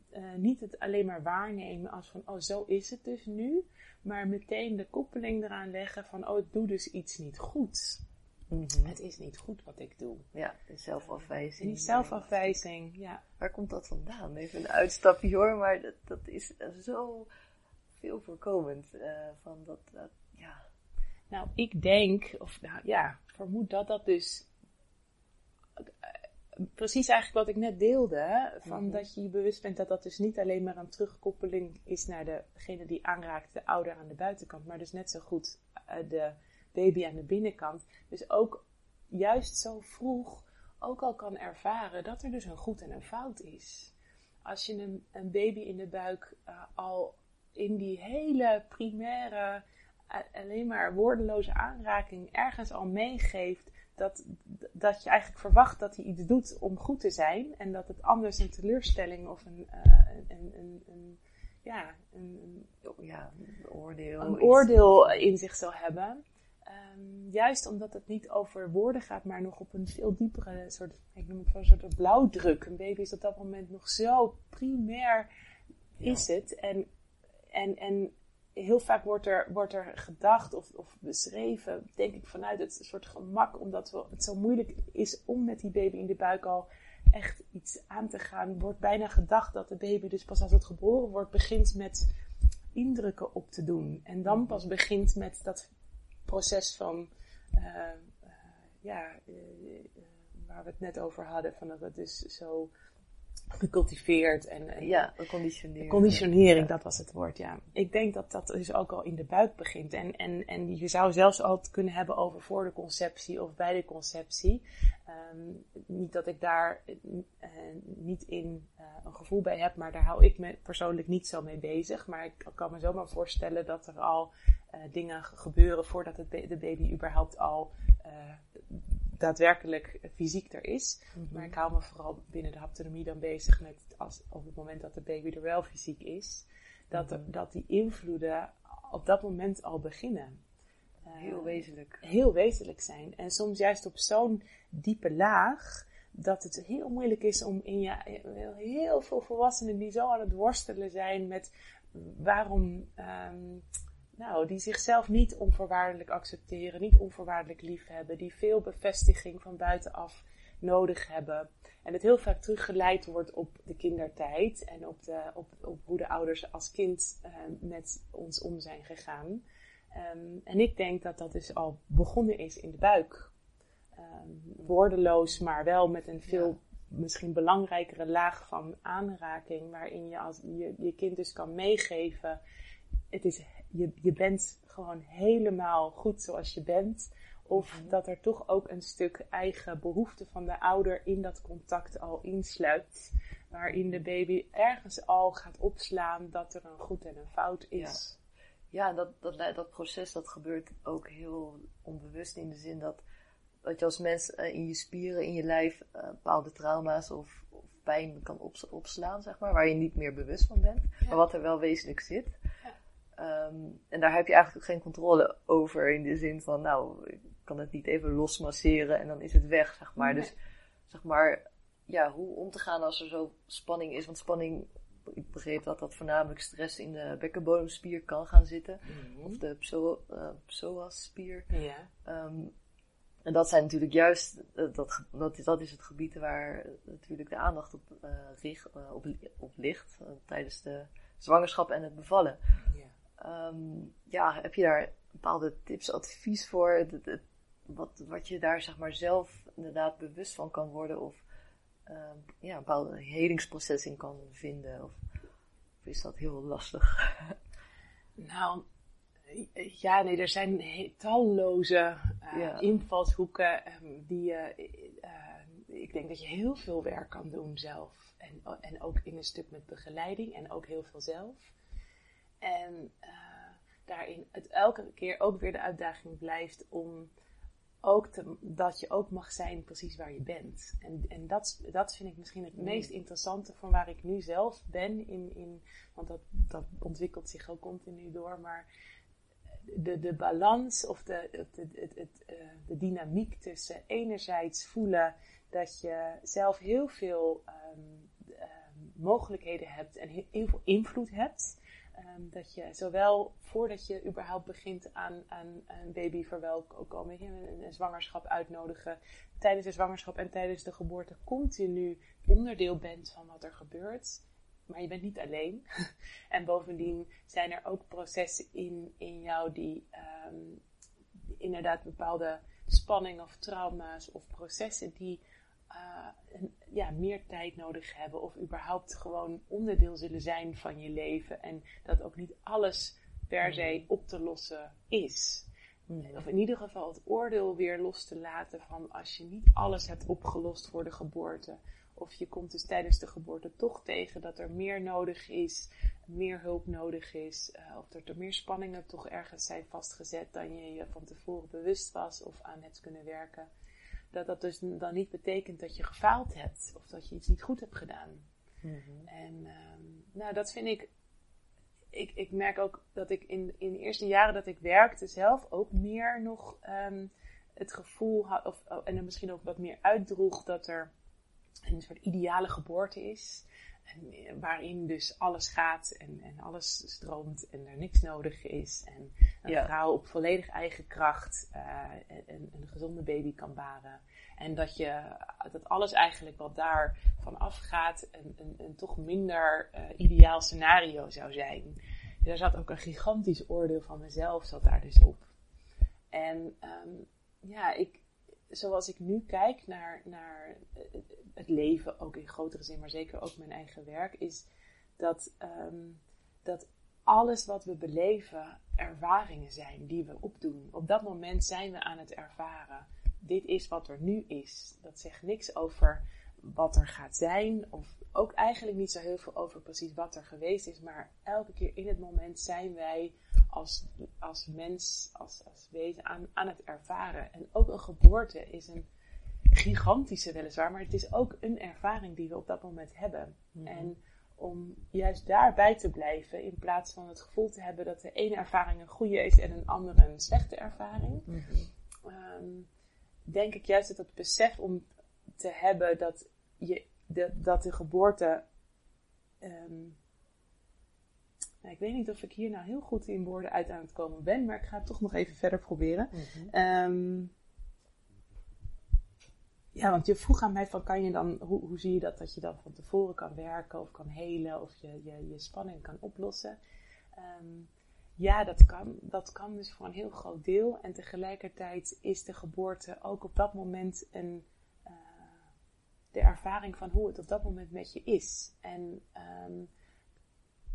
eh, niet het alleen maar waarnemen als van, oh, zo is het dus nu, maar meteen de koppeling eraan leggen van, oh, ik doe dus iets niet goed. Mhm. Het is niet goed wat ik doe. Ja, de zelfafwijzing. Die zelfafwijzing, ja. Waar komt dat vandaan? Even een uitstapje hoor, maar dat, dat is eh, zo veel voorkomend. eh, van dat, dat, ja. Nou, ik denk, of nou ja, vermoed dat dat dus eh, precies eigenlijk wat ik net deelde, van Mhm. dat je je bewust bent dat dat dus niet alleen maar een terugkoppeling is naar degene die aanraakt, de ouder aan de buitenkant, maar dus net zo goed de baby aan de binnenkant. Dus ook juist zo vroeg ook al kan ervaren dat er dus een goed en een fout is. Als je een, een baby in de buik eh, al in die hele primaire, eh, alleen maar woordeloze aanraking ergens al meegeeft dat, dat je eigenlijk verwacht dat hij iets doet om goed te zijn en dat het anders een teleurstelling of een, eh, een, een, een, ja, een, ja, een oordeel. een oordeel in zich zal hebben. Ehm, juist omdat het niet over woorden gaat, maar nog op een veel diepere soort, ik noem het wel een soort blauwdruk. Een baby is op dat moment nog zo primair is het. En, en, en heel vaak wordt er, wordt er gedacht of, of beschreven, denk ik, vanuit het soort gemak, omdat we, het zo moeilijk is om met die baby in de buik al echt iets aan te gaan, wordt bijna gedacht dat de baby dus pas als het geboren wordt, begint met indrukken op te doen. En dan Mhm. pas begint met dat proces van, eh, eh, ja, eh, waar we het net over hadden, van dat het dus zo gecultiveerd en, Ja, conditionering. Conditionering, dat was het woord, ja. Ik denk dat dat dus ook al in de buik begint. En, en, en je zou zelfs al het kunnen hebben over voor de conceptie of bij de conceptie. Ehm, niet dat ik daar niet in een gevoel bij heb, maar daar hou ik me persoonlijk niet zo mee bezig. Maar ik kan me zomaar voorstellen dat er al eh, dingen gebeuren voordat het de baby überhaupt al eh, daadwerkelijk fysiek er is. Mhm. Maar ik hou me vooral binnen de haptonomie dan bezig met als, op het moment dat de baby er wel fysiek is, dat, Mhm. dat die invloeden op dat moment al beginnen. Eh, Heel wezenlijk. heel wezenlijk zijn. En soms juist op zo'n diepe laag dat het heel moeilijk is om in je heel veel volwassenen die zo aan het worstelen zijn met waarom ehm, nou, die zichzelf niet onvoorwaardelijk accepteren, niet onvoorwaardelijk lief hebben, die veel bevestiging van buitenaf nodig hebben. En het heel vaak teruggeleid wordt op de kindertijd en op, de, op, op hoe de ouders als kind eh, met ons om zijn gegaan. Ehm, en ik denk dat dat dus al begonnen is in de buik. Ehm, woordeloos, maar wel met een veel misschien belangrijkere laag van aanraking, waarin je als je, je kind dus kan meegeven. Het is, je, je bent gewoon helemaal goed zoals je bent. Of Mhm. dat er toch ook een stuk eigen behoefte van de ouder in dat contact al insluit. Waarin de baby ergens al gaat opslaan dat er een goed en een fout is. Ja, dat, dat, dat proces dat gebeurt ook heel onbewust in de zin dat, dat je als mens eh, in je spieren, in je lijf eh, bepaalde trauma's of, of pijn kan ops- opslaan, zeg maar, waar je niet meer bewust van bent, maar wat er wel wezenlijk zit. Ehm, en daar heb je eigenlijk geen controle over in de zin van, nou, ik kan het niet even losmasseren en dan is het weg, zeg maar. Nee. Dus zeg maar, ja, hoe om te gaan als er zo spanning is, want spanning, ik begreep dat dat voornamelijk stress in de bekkenbodemspier kan gaan zitten. Of de pso, eh, psoasspier. Ja. Ehm, en dat zijn natuurlijk juist, eh, dat, dat, dat is het gebied waar eh, natuurlijk de aandacht op, richt, op, op ligt tijdens de zwangerschap en het bevallen. Ehm, ja, heb je daar bepaalde tips, advies voor? Wat, wat je daar zeg maar zelf inderdaad bewust van kan worden of ehm, ja, een bepaalde helingsproces in kan vinden? Of, of is dat heel lastig? Nou, eh, ja, nee, er zijn talloze eh, Ja. invalshoeken ehm, die je. eh, ik denk dat je heel veel werk kan doen zelf. En, en ook in een stuk met begeleiding en ook heel veel zelf. En eh, daarin het elke keer ook weer de uitdaging blijft om ook te, dat je ook mag zijn precies waar je bent. En, en dat, dat vind ik misschien het Mm. meest interessante van waar ik nu zelf ben. In, in, want dat, dat ontwikkelt zich ook continu door. Maar de, de balans of de, het, het, eh, de dynamiek tussen enerzijds voelen dat je zelf heel veel ehm, ehm, mogelijkheden hebt en heel, heel veel invloed hebt. Ehm, dat je zowel voordat je überhaupt begint aan, aan een baby verwelkomen, je, een, een zwangerschap uitnodigen, tijdens de zwangerschap en tijdens de geboorte continu onderdeel bent van wat er gebeurt. Maar je bent niet alleen. en bovendien zijn er ook processen in, in jou die ehm, inderdaad bepaalde spanningen of trauma's of processen die eh, een- ja, meer tijd nodig hebben of überhaupt gewoon onderdeel zullen zijn van je leven. En dat ook niet alles per se op te lossen is. Of in ieder geval het oordeel weer los te laten van als je niet alles hebt opgelost voor de geboorte. Of je komt dus tijdens de geboorte toch tegen dat er meer nodig is, meer hulp nodig is. eh, of dat er meer spanningen toch ergens zijn vastgezet dan je je van tevoren bewust was of aan hebt kunnen werken. Dat dat dus dan niet betekent dat je gefaald hebt of dat je iets niet goed hebt gedaan. En ehm, nou, dat vind ik. Ik, ik merk ook dat ik in, in de eerste jaren dat ik werkte zelf ook meer nog ehm, het gevoel had, of, oh, en misschien ook wat meer uitdroeg dat er een soort ideale geboorte is. En waarin dus alles gaat en, en alles stroomt en er niks nodig is. En een Ja. vrouw op volledig eigen kracht eh, een, een gezonde baby kan baren. En dat, je, dat alles eigenlijk wat daar van afgaat een, een, een toch minder eh, ideaal scenario zou zijn. Daar zat ook een gigantisch oordeel van mezelf zat daar dus op. En ehm, ja, ik, zoals ik nu kijk naar, naar eh, het leven, ook in grotere zin, maar zeker ook mijn eigen werk, is dat, ehm, dat alles wat we beleven ervaringen zijn die we opdoen. Op dat moment zijn we aan het ervaren. Dit is wat er nu is. Dat zegt niks over wat er gaat zijn, of ook eigenlijk niet zo heel veel over precies wat er geweest is, maar elke keer in het moment zijn wij als, als mens, als, als wezen aan, aan het ervaren. En ook een geboorte is een gigantische weliswaar, maar het is ook een ervaring die we op dat moment hebben. En om juist daarbij te blijven, in plaats van het gevoel te hebben dat de ene ervaring een goede is en een andere een slechte ervaring, ehm, denk ik juist dat het besef om te hebben dat, je, de, dat de geboorte. ehm, nou, ik weet niet of ik hier nou heel goed in woorden uit aan het komen ben, maar ik ga het toch nog even verder proberen. Ehm, ja, want je vroeg aan mij van kan je dan, hoe, hoe zie je dat dat je dan van tevoren kan werken of kan helen of je je, je spanning kan oplossen? Ehm, ja, dat kan. Dat kan dus voor een heel groot deel. En tegelijkertijd is de geboorte ook op dat moment een, eh, de ervaring van hoe het op dat moment met je is. En ehm,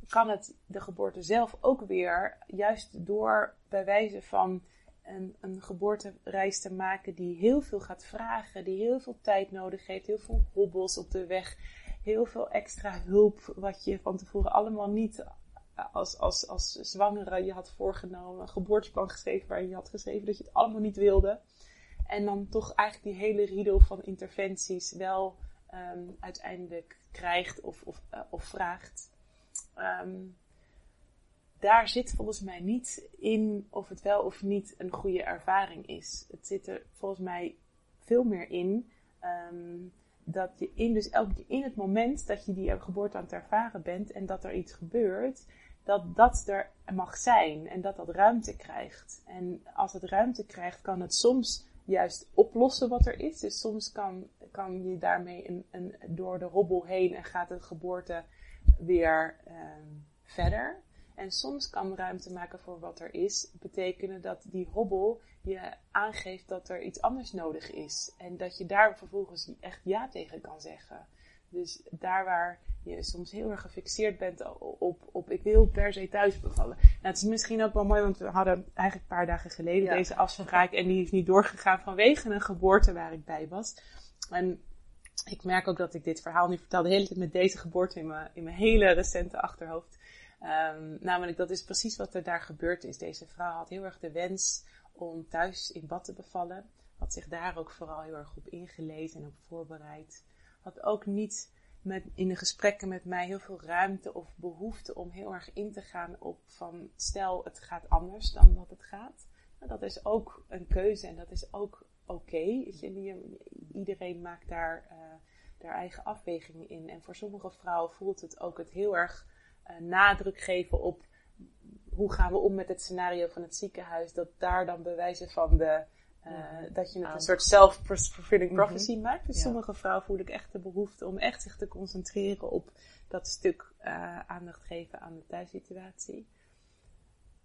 kan het de geboorte zelf ook weer, juist door bij wijze van een, een geboortereis te maken die heel veel gaat vragen, die heel veel tijd nodig heeft, heel veel hobbels op de weg, heel veel extra hulp, wat je van tevoren allemaal niet als, als, als zwangere je had voorgenomen, een geboorteplan geschreven waarin je had geschreven dat je het allemaal niet wilde. En dan toch eigenlijk die hele riedel van interventies wel ehm, uiteindelijk krijgt of, of, eh, of vraagt. Ehm, daar zit volgens mij niet in of het wel of niet een goede ervaring is. Het zit er volgens mij veel meer in ehm, dat je in, dus keer in het moment dat je die geboorte aan het ervaren bent en dat er iets gebeurt, dat dat er mag zijn en dat dat ruimte krijgt. En als het ruimte krijgt, kan het soms juist oplossen wat er is. Dus soms kan, kan je daarmee een, een, door de hobbel heen en gaat de geboorte weer ehm, verder. En soms kan ruimte maken voor wat er is betekenen dat die hobbel je aangeeft dat er iets anders nodig is. En dat je daar vervolgens echt ja tegen kan zeggen. Dus daar waar je soms heel erg gefixeerd bent op, op ik wil per se thuis bevallen. Nou, het is misschien ook wel mooi, want we hadden eigenlijk een paar dagen geleden Ja. deze afspraak. En die is niet doorgegaan vanwege een geboorte waar ik bij was. En ik merk ook dat ik dit verhaal nu vertel de hele tijd met deze geboorte in mijn, in mijn hele recente achterhoofd. Ehm, namelijk, dat is precies wat er daar gebeurd is. Deze vrouw had heel erg de wens om thuis in bad te bevallen. Had zich daar ook vooral heel erg op ingelezen en op voorbereid. Had ook niet met, in de gesprekken met mij heel veel ruimte of behoefte om heel erg in te gaan op van stel het gaat anders dan wat het gaat. Nou, dat is ook een keuze en dat is ook oké. Iedereen maakt daar haar eigen afwegingen in. En voor sommige vrouwen voelt het ook het heel erg nadruk geven op hoe gaan we om met het scenario van het ziekenhuis. Dat daar dan bewijzen van de, eh, dat je het een soort self-fulfilling Mhm. prophecy maakt. Dus Ja. sommige vrouwen voel ik echt de behoefte om echt zich te concentreren op dat stuk eh, aandacht geven aan de thuissituatie.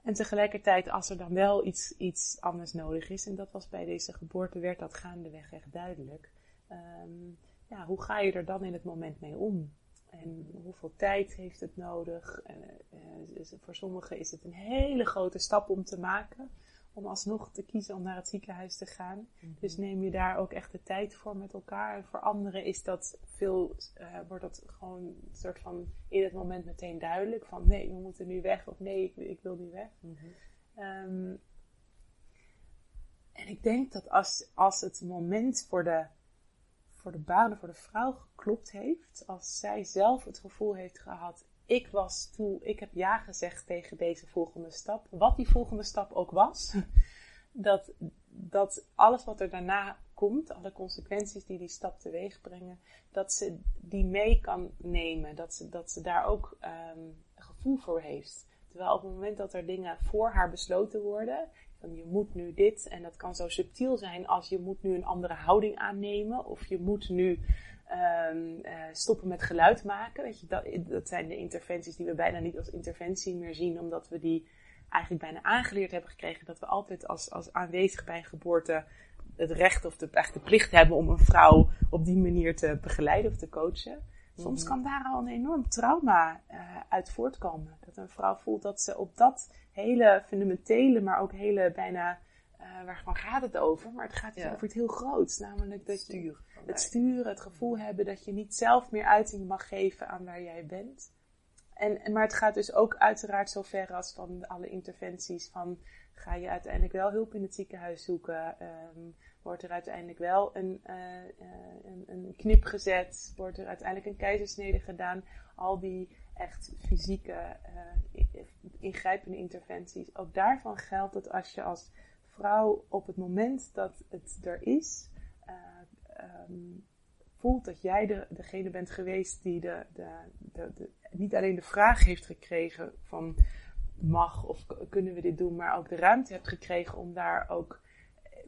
En tegelijkertijd, als er dan wel iets, iets anders nodig is, en dat was bij deze geboorte, werd dat gaandeweg echt duidelijk. Ehm, ja, hoe ga je er dan in het moment mee om? En hoeveel tijd heeft het nodig? En, eh, voor sommigen is het een hele grote stap om te maken. Om alsnog te kiezen om naar het ziekenhuis te gaan. Dus neem je daar ook echt de tijd voor met elkaar. En voor anderen is dat veel, eh, wordt dat gewoon een soort van in het moment meteen duidelijk. Van nee, we moeten nu weg. Of nee, ik, ik wil niet weg. Ehm, en ik denk dat als, als het moment voor de, voor de baan, voor de vrouw geklopt heeft, als zij zelf het gevoel heeft gehad, ik was toe, ik heb ja gezegd tegen deze volgende stap, wat die volgende stap ook was, dat, dat alles wat er daarna komt, alle consequenties die die stap teweeg brengen, dat ze die mee kan nemen. Dat ze, dat ze daar ook um, gevoel voor heeft. Terwijl op het moment dat er dingen voor haar besloten worden, van je moet nu dit, en dat kan zo subtiel zijn als je moet nu een andere houding aannemen, of je moet nu um, uh, stoppen met geluid maken. Weet je, dat, dat zijn de interventies die we bijna niet als interventie meer zien, omdat we die eigenlijk bijna aangeleerd hebben gekregen dat we altijd als, als aanwezig bij een geboorte het recht of de, echt de plicht hebben om een vrouw op die manier te begeleiden of te coachen. Soms mhm. kan daar al een enorm trauma uh, uit voortkomen. Dat een vrouw voelt dat ze op dat hele fundamentele, maar ook hele bijna, uh, waarvan gaat het over? Maar het gaat dus over het heel groots. Namelijk dat je het sturen, het gevoel hebben dat je niet zelf meer uiting mag geven aan waar jij bent. En, maar het gaat dus ook uiteraard zo ver als van alle interventies van ga je uiteindelijk wel hulp in het ziekenhuis zoeken? Um, wordt er uiteindelijk wel een, uh, een, een, knip gezet? Wordt er uiteindelijk een keizersnede gedaan? Al die echt fysieke uh, ingrijpende interventies. Ook daarvan geldt dat als je als vrouw op het moment dat het er is, um, voelt dat jij de, degene bent geweest die de, de, de, niet alleen de vraag heeft gekregen van mag of kunnen we dit doen, maar ook de ruimte hebt gekregen om daar ook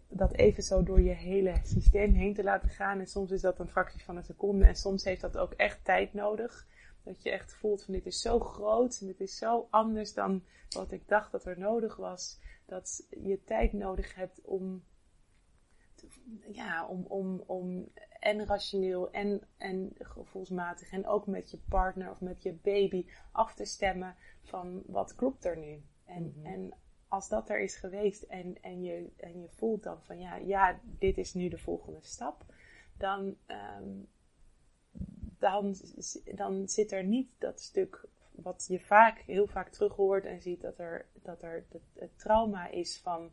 dat even zo door je hele systeem heen te laten gaan. En soms is dat een fractie van een seconde en soms heeft dat ook echt tijd nodig. Dat je echt voelt van dit is zo groot en dit is zo anders dan wat ik dacht dat er nodig was. Dat je tijd nodig hebt om, ja, om, om, om en rationeel en, en gevoelsmatig en ook met je partner of met je baby af te stemmen van wat klopt er nu. En, mhm. en als dat er is geweest en, en, je, en je voelt dan van ja, ja, dit is nu de volgende stap, dan, um, dan, dan zit er niet dat stuk wat je vaak, heel vaak terug hoort en ziet dat er, dat er het, trauma is van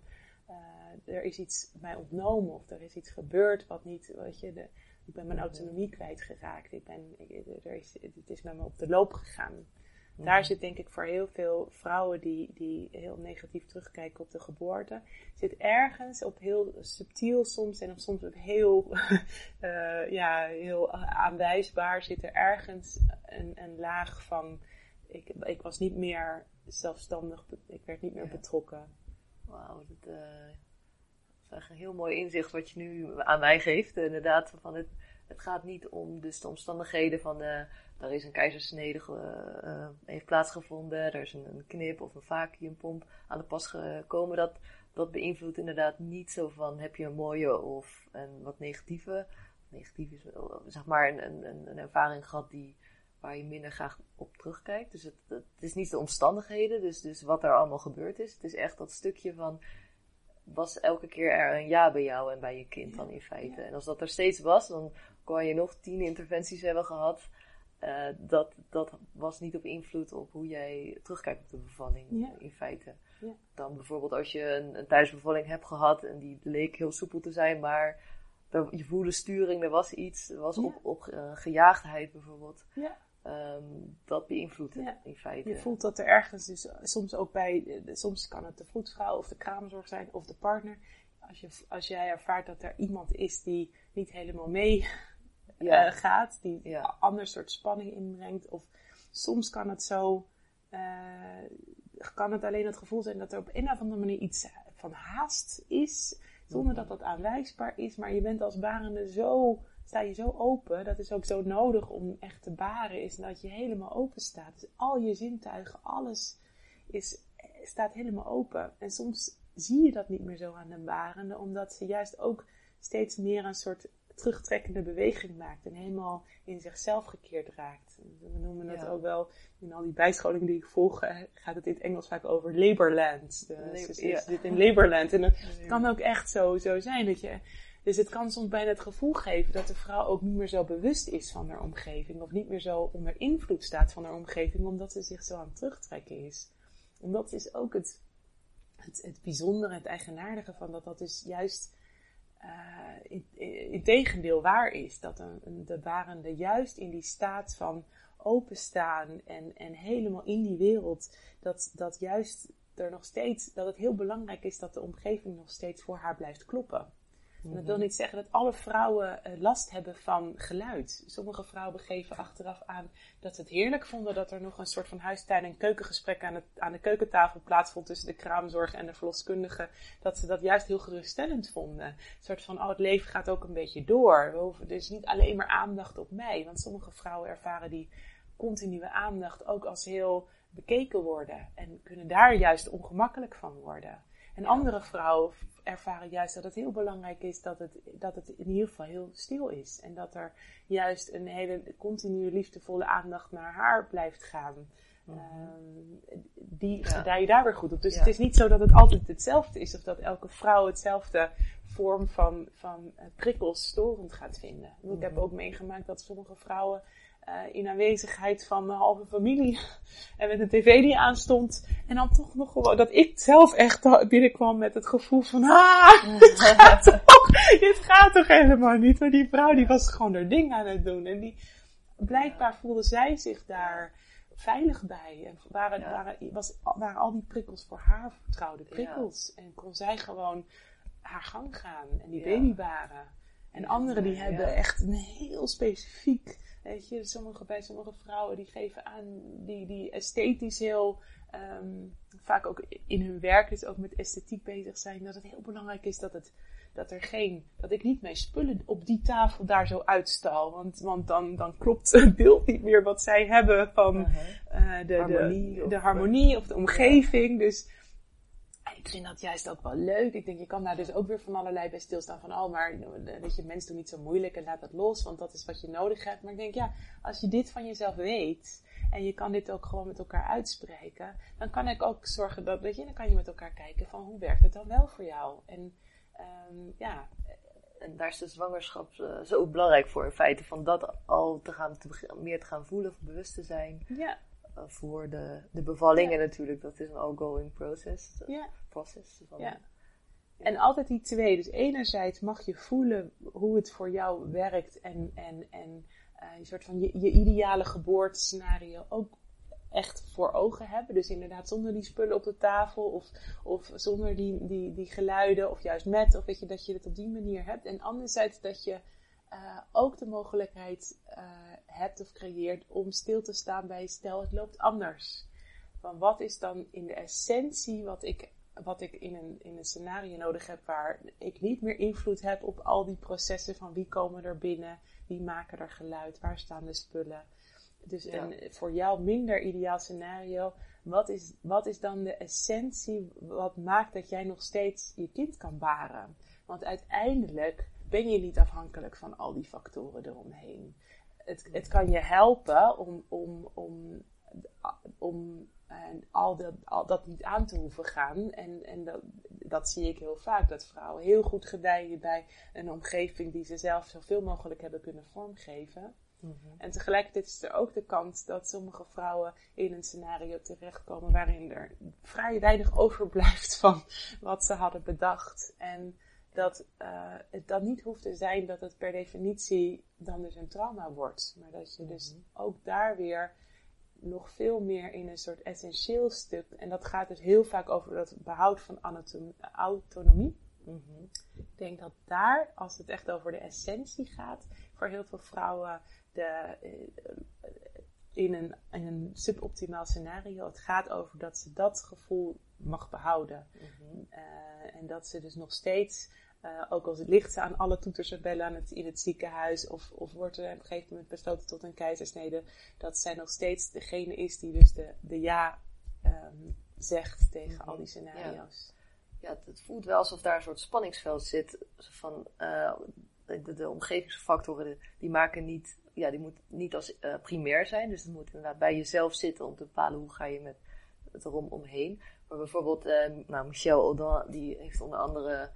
uh, er is iets mij ontnomen of er is iets gebeurd wat niet, weet je, de, ik ben mijn autonomie kwijtgeraakt. Ik ben, ik, er is, het is met me op de loop gegaan. Daar zit denk ik voor heel veel vrouwen die, die heel negatief terugkijken op de geboorte, zit ergens op heel subtiel soms en soms op heel, uh, ja, heel aanwijsbaar, zit er ergens een, een laag van, ik, ik was niet meer zelfstandig, ik werd niet meer betrokken. Wauw, dat, uh, dat is een heel mooi inzicht wat je nu aan mij geeft. Inderdaad, van het, het gaat niet om dus de omstandigheden van de er is een keizersnede uh, heeft plaatsgevonden, er is een, een, knip of een vacuumpomp aan de pas gekomen. Dat, dat beïnvloedt inderdaad niet zo van heb je een mooie of een wat negatieve. Negatief is zeg maar een, een, een ervaring gehad die, waar je minder graag op terugkijkt. Dus het, het, is niet de omstandigheden, dus, dus wat er allemaal gebeurd is. Het is echt dat stukje van was elke keer er een ja bij jou en bij je kind dan in feite. En als dat er steeds was, dan kon je nog tien interventies hebben gehad. Uh, dat, dat was niet op invloed op hoe jij terugkijkt op de bevalling in feite. Ja. Dan bijvoorbeeld als je een, een thuisbevalling hebt gehad en die bleek heel soepel te zijn, maar je voelde sturing, er was iets, er was op, op uh, gejaagdheid bijvoorbeeld. Um, dat beïnvloedt in feite. Je voelt dat er ergens, dus soms ook bij, soms kan het de voetvrouw of de kraamzorg zijn of de partner. Als, je, als jij ervaart dat er iemand is die niet helemaal mee ja. uh, gaat, die ja. een ander soort spanning inbrengt. Of soms kan het zo, uh, kan het alleen het gevoel zijn dat er op een of andere manier iets van haast is, zonder dat dat aanwijsbaar is. Maar je bent als barende zo, sta je zo open, dat is ook zo nodig om echt te baren, is dat je helemaal open staat. Dus al je zintuigen, alles is, staat helemaal open. En soms zie je dat niet meer zo aan de barende, omdat ze juist ook steeds meer een soort terugtrekkende beweging maakt en helemaal in zichzelf gekeerd raakt. We noemen dat ook wel, in al die bijscholingen die ik volg, eh, gaat het in het Engels vaak over laborland. Dus ja. zit in laborland. En het kan ook echt zo, zo zijn dat je... Dus het kan soms bijna het gevoel geven dat de vrouw ook niet meer zo bewust is van haar omgeving. Of niet meer zo onder invloed staat van haar omgeving, omdat ze zich zo aan het terugtrekken is. En dat is ook het, het, het bijzondere, het eigenaardige van dat dat is juist uh, in, tegendeel waar is. Dat een, de barende juist in die staat van openstaan en, en helemaal in die wereld, dat, dat juist er nog steeds, dat het heel belangrijk is dat de omgeving nog steeds voor haar blijft kloppen. En dat wil niet zeggen dat alle vrouwen eh, last hebben van geluid. Sommige vrouwen geven achteraf aan dat ze het heerlijk vonden dat er nog een soort van huistuin- en keukengesprek aan, het, aan de keukentafel plaatsvond tussen de kraamzorg en de verloskundige. Dat ze dat juist heel geruststellend vonden. Een soort van, oh het leven gaat ook een beetje door. We hoeven dus niet alleen maar aandacht op mij. Want sommige vrouwen ervaren die continue aandacht ook als heel bekeken worden. En kunnen daar juist ongemakkelijk van worden. En andere vrouwen ervaren juist dat het heel belangrijk is dat het, dat het in ieder geval heel stil is. En dat er juist een hele continue liefdevolle aandacht naar haar blijft gaan. Mhm. Ehm, die Ja. gedij je daar weer goed op. Dus Ja. het is niet zo dat het altijd hetzelfde is. Of dat elke vrouw hetzelfde vorm van, van eh, prikkels storend gaat vinden. Ik heb Mhm. ook meegemaakt dat sommige vrouwen eh, in aanwezigheid van mijn halve familie en met een tv die aanstond. En dan toch nog gewoon dat ik zelf echt binnenkwam met het gevoel van ah, dit gaat toch, dit gaat toch helemaal niet. Maar die vrouw die was gewoon haar ding aan het doen. En die, blijkbaar voelde zij zich daar veilig bij. En waren, Ja. waren, was, waren al die prikkels voor haar vertrouwde prikkels. En kon zij gewoon haar gang gaan en die baby baren. En anderen die Ja. hebben echt een heel specifiek, weet je, sommige, bij sommige vrouwen die geven aan, die, die esthetisch heel, ehm, vaak ook in hun werk dus ook met esthetiek bezig zijn, dat het heel belangrijk is dat het, dat er geen, dat ik niet mijn spullen op die tafel daar zo uitstal, want, want dan, dan klopt het beeld niet meer wat zij hebben van, Mhm. eh, de, de, Harmonie of- de harmonie of de omgeving. Dus ik vind dat juist ook wel leuk. Ik denk, je kan daar dus ook weer van allerlei bij stilstaan van, oh, maar weet je, mensen doen niet zo moeilijk en laat dat los, want dat is wat je nodig hebt. Maar ik denk, ja, als je dit van jezelf weet en je kan dit ook gewoon met elkaar uitspreken, dan kan ik ook zorgen dat, weet je, dan kan je met elkaar kijken van, hoe werkt het dan wel voor jou? En ehm, ja, En daar is de zwangerschap eh, zo belangrijk voor in feite. Van dat al te gaan, te meer te gaan voelen, of bewust te zijn. ja, eh, voor de, de bevalling. Ja. En natuurlijk, dat is een ongoing process. ja. process van, Ja. En altijd die twee. Dus enerzijds mag je voelen hoe het voor jou werkt en, en, en eh, een soort van je, je ideale geboortescenario ook echt voor ogen hebben. Dus inderdaad zonder die spullen op de tafel of, of zonder die, die, die geluiden of juist met. Of weet je, dat je het op die manier hebt. En anderzijds dat je eh, ook de mogelijkheid eh, hebt of creëert om stil te staan bij stel het loopt anders. Van wat is dan in de essentie wat ik, wat ik in, een, in een scenario nodig heb waar ik niet meer invloed heb op al die processen van wie komen er binnen, wie maken er geluid, waar staan de spullen. Dus Ja. een voor jou minder ideaal scenario. Wat is, wat is dan de essentie wat maakt dat jij nog steeds je kind kan baren? Want uiteindelijk ben je niet afhankelijk van al die factoren eromheen. Het, het kan je helpen om, om, om, om en al, dat, al dat niet aan te hoeven gaan. En, en dat, dat zie ik heel vaak, dat vrouwen heel goed gedijen bij een omgeving die ze zelf zoveel mogelijk hebben kunnen vormgeven. Mhm. En tegelijkertijd is er ook de kans dat sommige vrouwen in een scenario terechtkomen waarin er vrij weinig overblijft van wat ze hadden bedacht. En dat eh, het dan niet hoeft te zijn dat het per definitie dan dus een trauma wordt. Maar dat je dus ook daar weer nog veel meer in een soort essentieel stuk. En dat gaat dus heel vaak over het behoud van autonomie. Mhm. Ik denk dat daar, als het echt over de essentie gaat, voor heel veel vrouwen de, eh, in, een, in een suboptimaal scenario, het gaat over dat ze dat gevoel mag behouden. Mhm. Eh, en dat ze dus nog steeds, eh, ook al ligt ze aan alle toeters en bellen aan het, in het ziekenhuis, of, of wordt er op een gegeven moment besloten tot een keizersnede, dat zij nog steeds degene is die dus de, de ja ehm, zegt tegen Mhm. al die scenario's. Ja, het, het voelt wel alsof daar een soort spanningsveld zit. Van, eh, de, de omgevingsfactoren, die maken niet, ja, die moet niet als eh, primair zijn. Dus het moet inderdaad bij jezelf zitten om te bepalen hoe ga je met het erom omheen. Maar bijvoorbeeld, eh, nou, Michel Audin, die heeft onder andere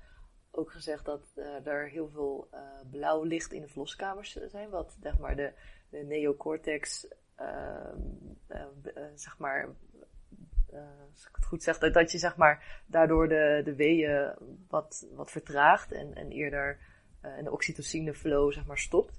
ook gezegd dat eh, er heel veel blauw licht in de verloskamers zijn. Wat, zeg maar, de, neocortex, ehm, eh, eh, zeg maar, als ik het goed zeg, dat, je zeg maar daardoor de, de weeën wat, wat vertraagt en, en eerder en de oxytocine flow zeg maar stopt.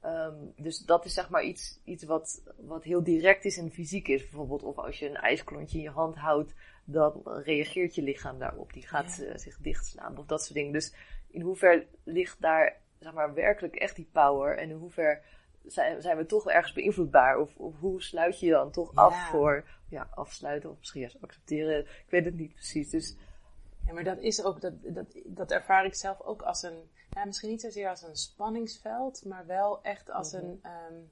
Ehm, dus dat is zeg maar iets, iets wat, wat heel direct is en fysiek is. Bijvoorbeeld of als je een ijsklontje in je hand houdt, dan reageert je lichaam daarop. Die gaat Ja. eh, zich dichtslaan of dat soort dingen. Dus in hoever ligt daar zeg maar, werkelijk echt die power en in hoever zijn, zijn we toch ergens beïnvloedbaar? Of, of hoe sluit je je dan toch af voor ja, afsluiten of misschien juist accepteren? Ik weet het niet precies. Dus ja, maar dat is ook, dat, dat, dat ervaar ik zelf ook als een, ja, misschien niet zozeer als een spanningsveld, maar wel echt als een, um,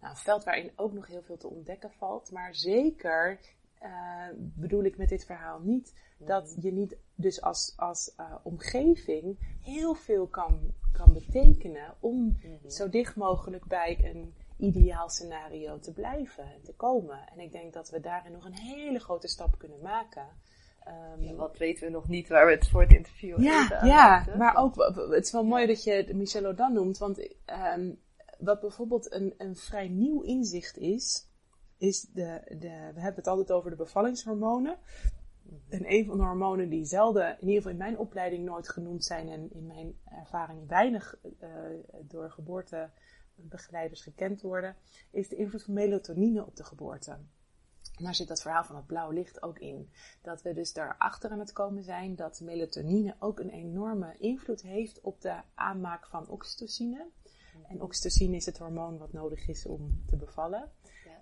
nou, een veld waarin ook nog heel veel te ontdekken valt. Maar zeker uh, bedoel ik met dit verhaal niet dat je niet dus als, als uh, omgeving heel veel kan, kan betekenen om mhm. zo dicht mogelijk bij een ideaal scenario te blijven en te komen. En ik denk dat we daarin nog een hele grote stap kunnen maken. Um, wat weten we nog niet waar we het voor het interview Ja, ja maar ook, het is wel mooi dat je Michel Odan noemt, want um, wat bijvoorbeeld een, een vrij nieuw inzicht is, is de, de, we hebben het altijd over de bevallingshormonen. En een van de hormonen die zelden, in ieder geval in mijn opleiding nooit genoemd zijn en in mijn ervaring weinig uh, door geboortebegeleiders gekend worden, is de invloed van melatonine op de geboorte. En daar zit dat verhaal van het blauw licht ook in. Dat we dus daarachter aan het komen zijn dat melatonine ook een enorme invloed heeft op de aanmaak van oxytocine. En oxytocine is het hormoon wat nodig is om te bevallen.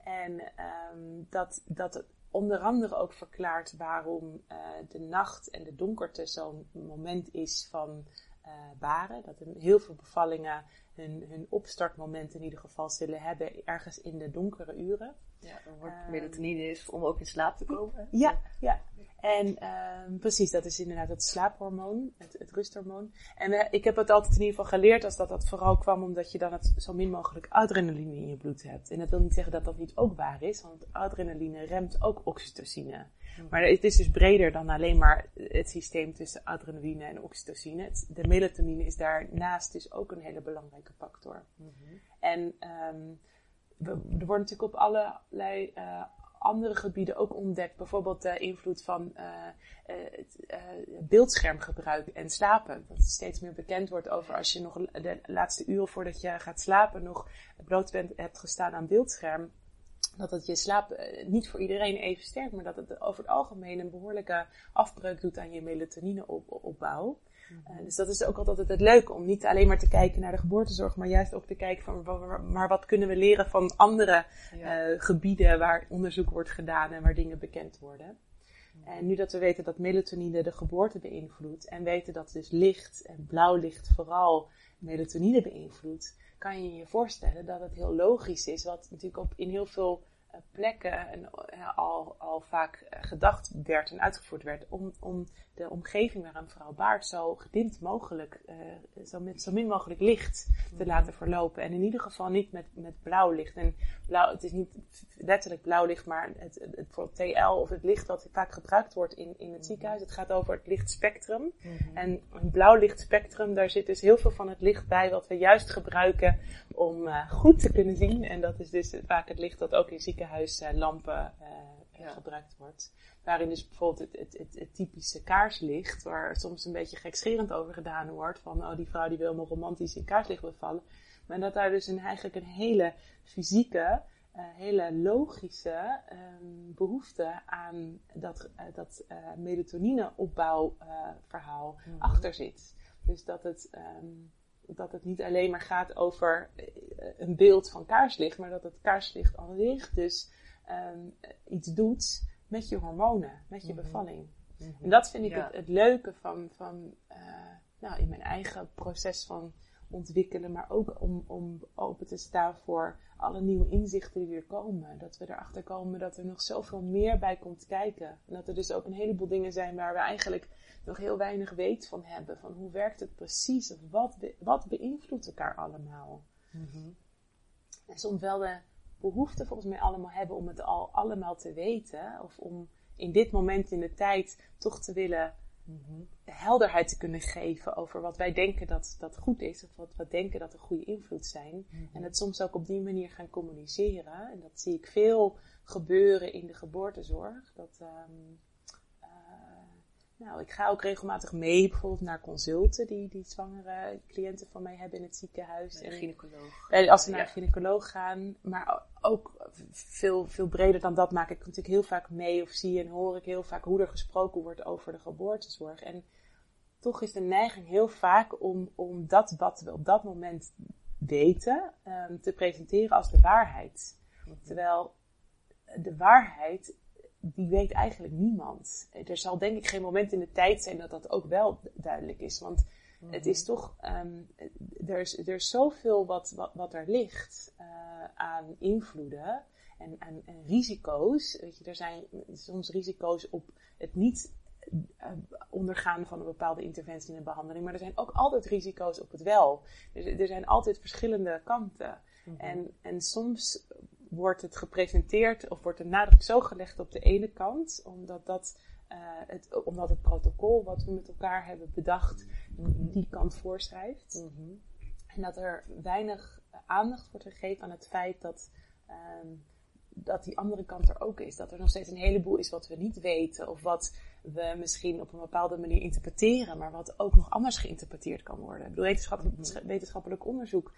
En um, dat, dat het onder andere ook verklaart waarom uh, de nacht en de donkerte zo'n moment is van uh, baren. Dat heel veel bevallingen hun, hun opstartmoment in ieder geval zullen hebben ergens in de donkere uren. Ja, dan wordt um, melatonine is om ook in slaap te komen. Ja, ja. En um, precies, dat is inderdaad het slaaphormoon, het, het rusthormoon. En uh, ik heb het altijd in ieder geval geleerd als dat dat vooral kwam omdat je dan het zo min mogelijk adrenaline in je bloed hebt. En dat wil niet zeggen dat dat niet ook waar is, want adrenaline remt ook oxytocine. Hmm. Maar het is dus breder dan alleen maar het systeem tussen adrenaline en oxytocine. De melatonine is daarnaast dus ook een hele belangrijke factor. Mm -hmm. En um, er wordt natuurlijk op allerlei uh, andere gebieden ook ontdekt. Bijvoorbeeld de invloed van uh, uh, beeldschermgebruik en slapen. Dat steeds meer bekend wordt over als je nog de laatste uren voordat je gaat slapen nog bloot bent, hebt gestaan aan beeldscherm. Dat het je slaap niet voor iedereen even sterk, maar dat het over het algemeen een behoorlijke afbreuk doet aan je melatonineopbouw. Uh, dus dat is ook altijd het leuke om niet alleen maar te kijken naar de geboortezorg, maar juist ook te kijken van, maar wat kunnen we leren van andere ja. uh, gebieden waar onderzoek wordt gedaan en waar dingen bekend worden. En nu dat we weten dat melatonine de geboorte beïnvloedt en weten dat dus licht en blauw licht vooral melatonine beïnvloedt, kan je je voorstellen dat het heel logisch is, wat natuurlijk op in heel veel plekken en, uh, al, al vaak gedacht werd en uitgevoerd werd om, om de omgeving waar een vrouw baart zo gedimd mogelijk, uh, zo, met, zo min mogelijk licht te mhm. laten verlopen. En in ieder geval niet met, met blauw licht. En blauw, het is niet letterlijk blauw licht, maar het, het, voor TL of het licht dat vaak gebruikt wordt in, in het mhm. ziekenhuis. Het gaat over het lichtspectrum. Mm En een blauw lichtspectrum, daar zit dus heel veel van het licht bij wat we juist gebruiken om uh, goed te kunnen zien. En dat is dus vaak het licht dat ook in ziekenhuislampen ja. gebruikt wordt. Waarin dus bijvoorbeeld het, het, het, het, typische kaarslicht, waar soms een beetje gekscherend over gedaan wordt, van oh die vrouw die wil me romantisch in kaarslicht bevallen. Maar dat daar dus een, eigenlijk een hele fysieke, uh, hele logische um, behoefte aan dat, uh, dat uh, melatonine opbouwverhaal mm -hmm. achter zit. Dus dat het, um, dat het niet alleen maar gaat over een beeld van kaarslicht, maar dat het kaarslicht al licht dus um, iets doet met je hormonen, met je -hmm. bevalling. Mm -hmm. En dat vind ik ja. het, het, leuke van, van uh, nou, in mijn eigen proces van ontwikkelen, maar ook om, om open te staan voor alle nieuwe inzichten die weer komen. Dat we erachter komen dat er nog zoveel meer bij komt kijken. En dat er dus ook een heleboel dingen zijn waar we eigenlijk nog heel weinig weet van hebben. Van hoe werkt het precies? Of wat, be wat beïnvloedt elkaar allemaal? Mm -hmm. En soms wel de behoefte volgens mij allemaal hebben om het al allemaal te weten. Of om in dit moment in de tijd toch te willen mm-hmm. helderheid te kunnen geven over wat wij denken dat, dat goed is. Of wat we denken dat een goede invloed zijn. Mm-hmm. En het soms ook op die manier gaan communiceren. En dat zie ik veel gebeuren in de geboortezorg. Dat, um, nou, ik ga ook regelmatig mee, bijvoorbeeld naar consulten die, die zwangere cliënten van mij hebben in het ziekenhuis. Een gynaecoloog. En als ze naar ja. een gynaecoloog gaan, maar ook veel, veel breder dan dat maak ik natuurlijk heel vaak mee of zie en hoor ik heel vaak hoe er gesproken wordt over de geboortezorg. En toch is de neiging heel vaak om, om dat wat we op dat moment weten ehm, te presenteren als de waarheid. Terwijl de waarheid, die weet eigenlijk niemand. Er zal denk ik geen moment in de tijd zijn dat dat ook wel duidelijk is. Want het is toch, ehm, er, is, er is zoveel wat, wat, wat er ligt uh, aan invloeden en, en, en, risico's. Weet je, er zijn soms risico's op het niet uh, ondergaan van een bepaalde interventie in een behandeling. Maar er zijn ook altijd risico's op het wel. Dus er zijn altijd verschillende kanten. Mm -hmm. en, en soms wordt het gepresenteerd of wordt de nadruk zo gelegd op de ene kant, omdat dat uh, het, omdat het protocol wat we met elkaar hebben bedacht, die kant voorschrijft. Mm -hmm. En dat er weinig aandacht wordt gegeven aan het feit dat, um, dat die andere kant er ook is. Dat er nog steeds een heleboel is wat we niet weten, of wat we misschien op een bepaalde manier interpreteren, maar wat ook nog anders geïnterpreteerd kan worden. Ik bedoel, wetenschappelijk, wetenschappelijk onderzoek.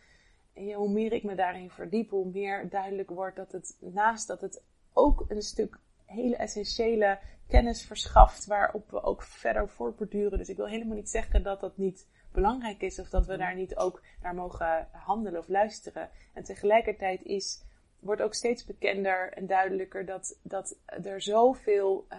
En hoe meer ik me daarin verdiep, hoe meer duidelijk wordt dat het naast dat het ook een stuk hele essentiële kennis verschaft, waarop we ook verder voortborduren. Dus ik wil helemaal niet zeggen dat dat niet belangrijk is, of dat we daar niet ook naar mogen handelen of luisteren. En tegelijkertijd is, wordt ook steeds bekender en duidelijker dat, dat er zoveel uh,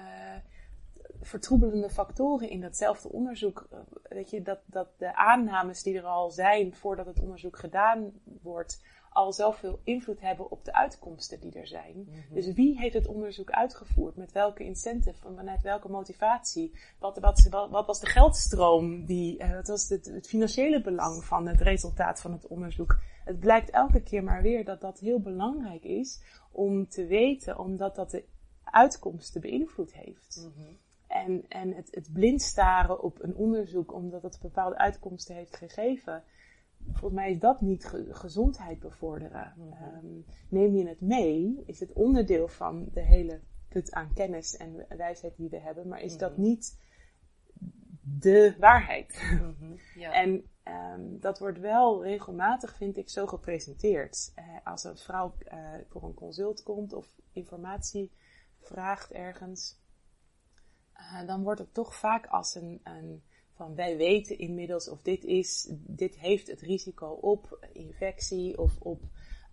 vertroebelende factoren in datzelfde onderzoek, uh, weet je, dat, dat de aannames die er al zijn voordat het onderzoek gedaan wordt, al zoveel invloed hebben op de uitkomsten die er zijn. Mm -hmm. Dus wie heeft het onderzoek uitgevoerd? Met welke incentive? Vanuit welke motivatie? Wat, wat, wat, wat was de geldstroom? Die, uh, wat was het, het, financiële belang van het resultaat van het onderzoek? Het blijkt elke keer maar weer dat dat heel belangrijk is om te weten, omdat dat de uitkomsten beïnvloed heeft. Mm -hmm. En, en het, het blind staren op een onderzoek omdat het bepaalde uitkomsten heeft gegeven, volgens mij is dat niet ge gezondheid bevorderen. Mhm. Mm -hmm. um, neem je het mee, is het onderdeel van de hele put aan kennis en wijsheid die we hebben, maar is mm -hmm. dat niet de waarheid? Mm -hmm. ja. En um, dat wordt wel regelmatig, vind ik, zo gepresenteerd. Uh, als een vrouw uh, voor een consult komt of informatie vraagt ergens, uh, dan wordt het toch vaak als een, een van wij weten inmiddels of dit is, dit heeft het risico op infectie of op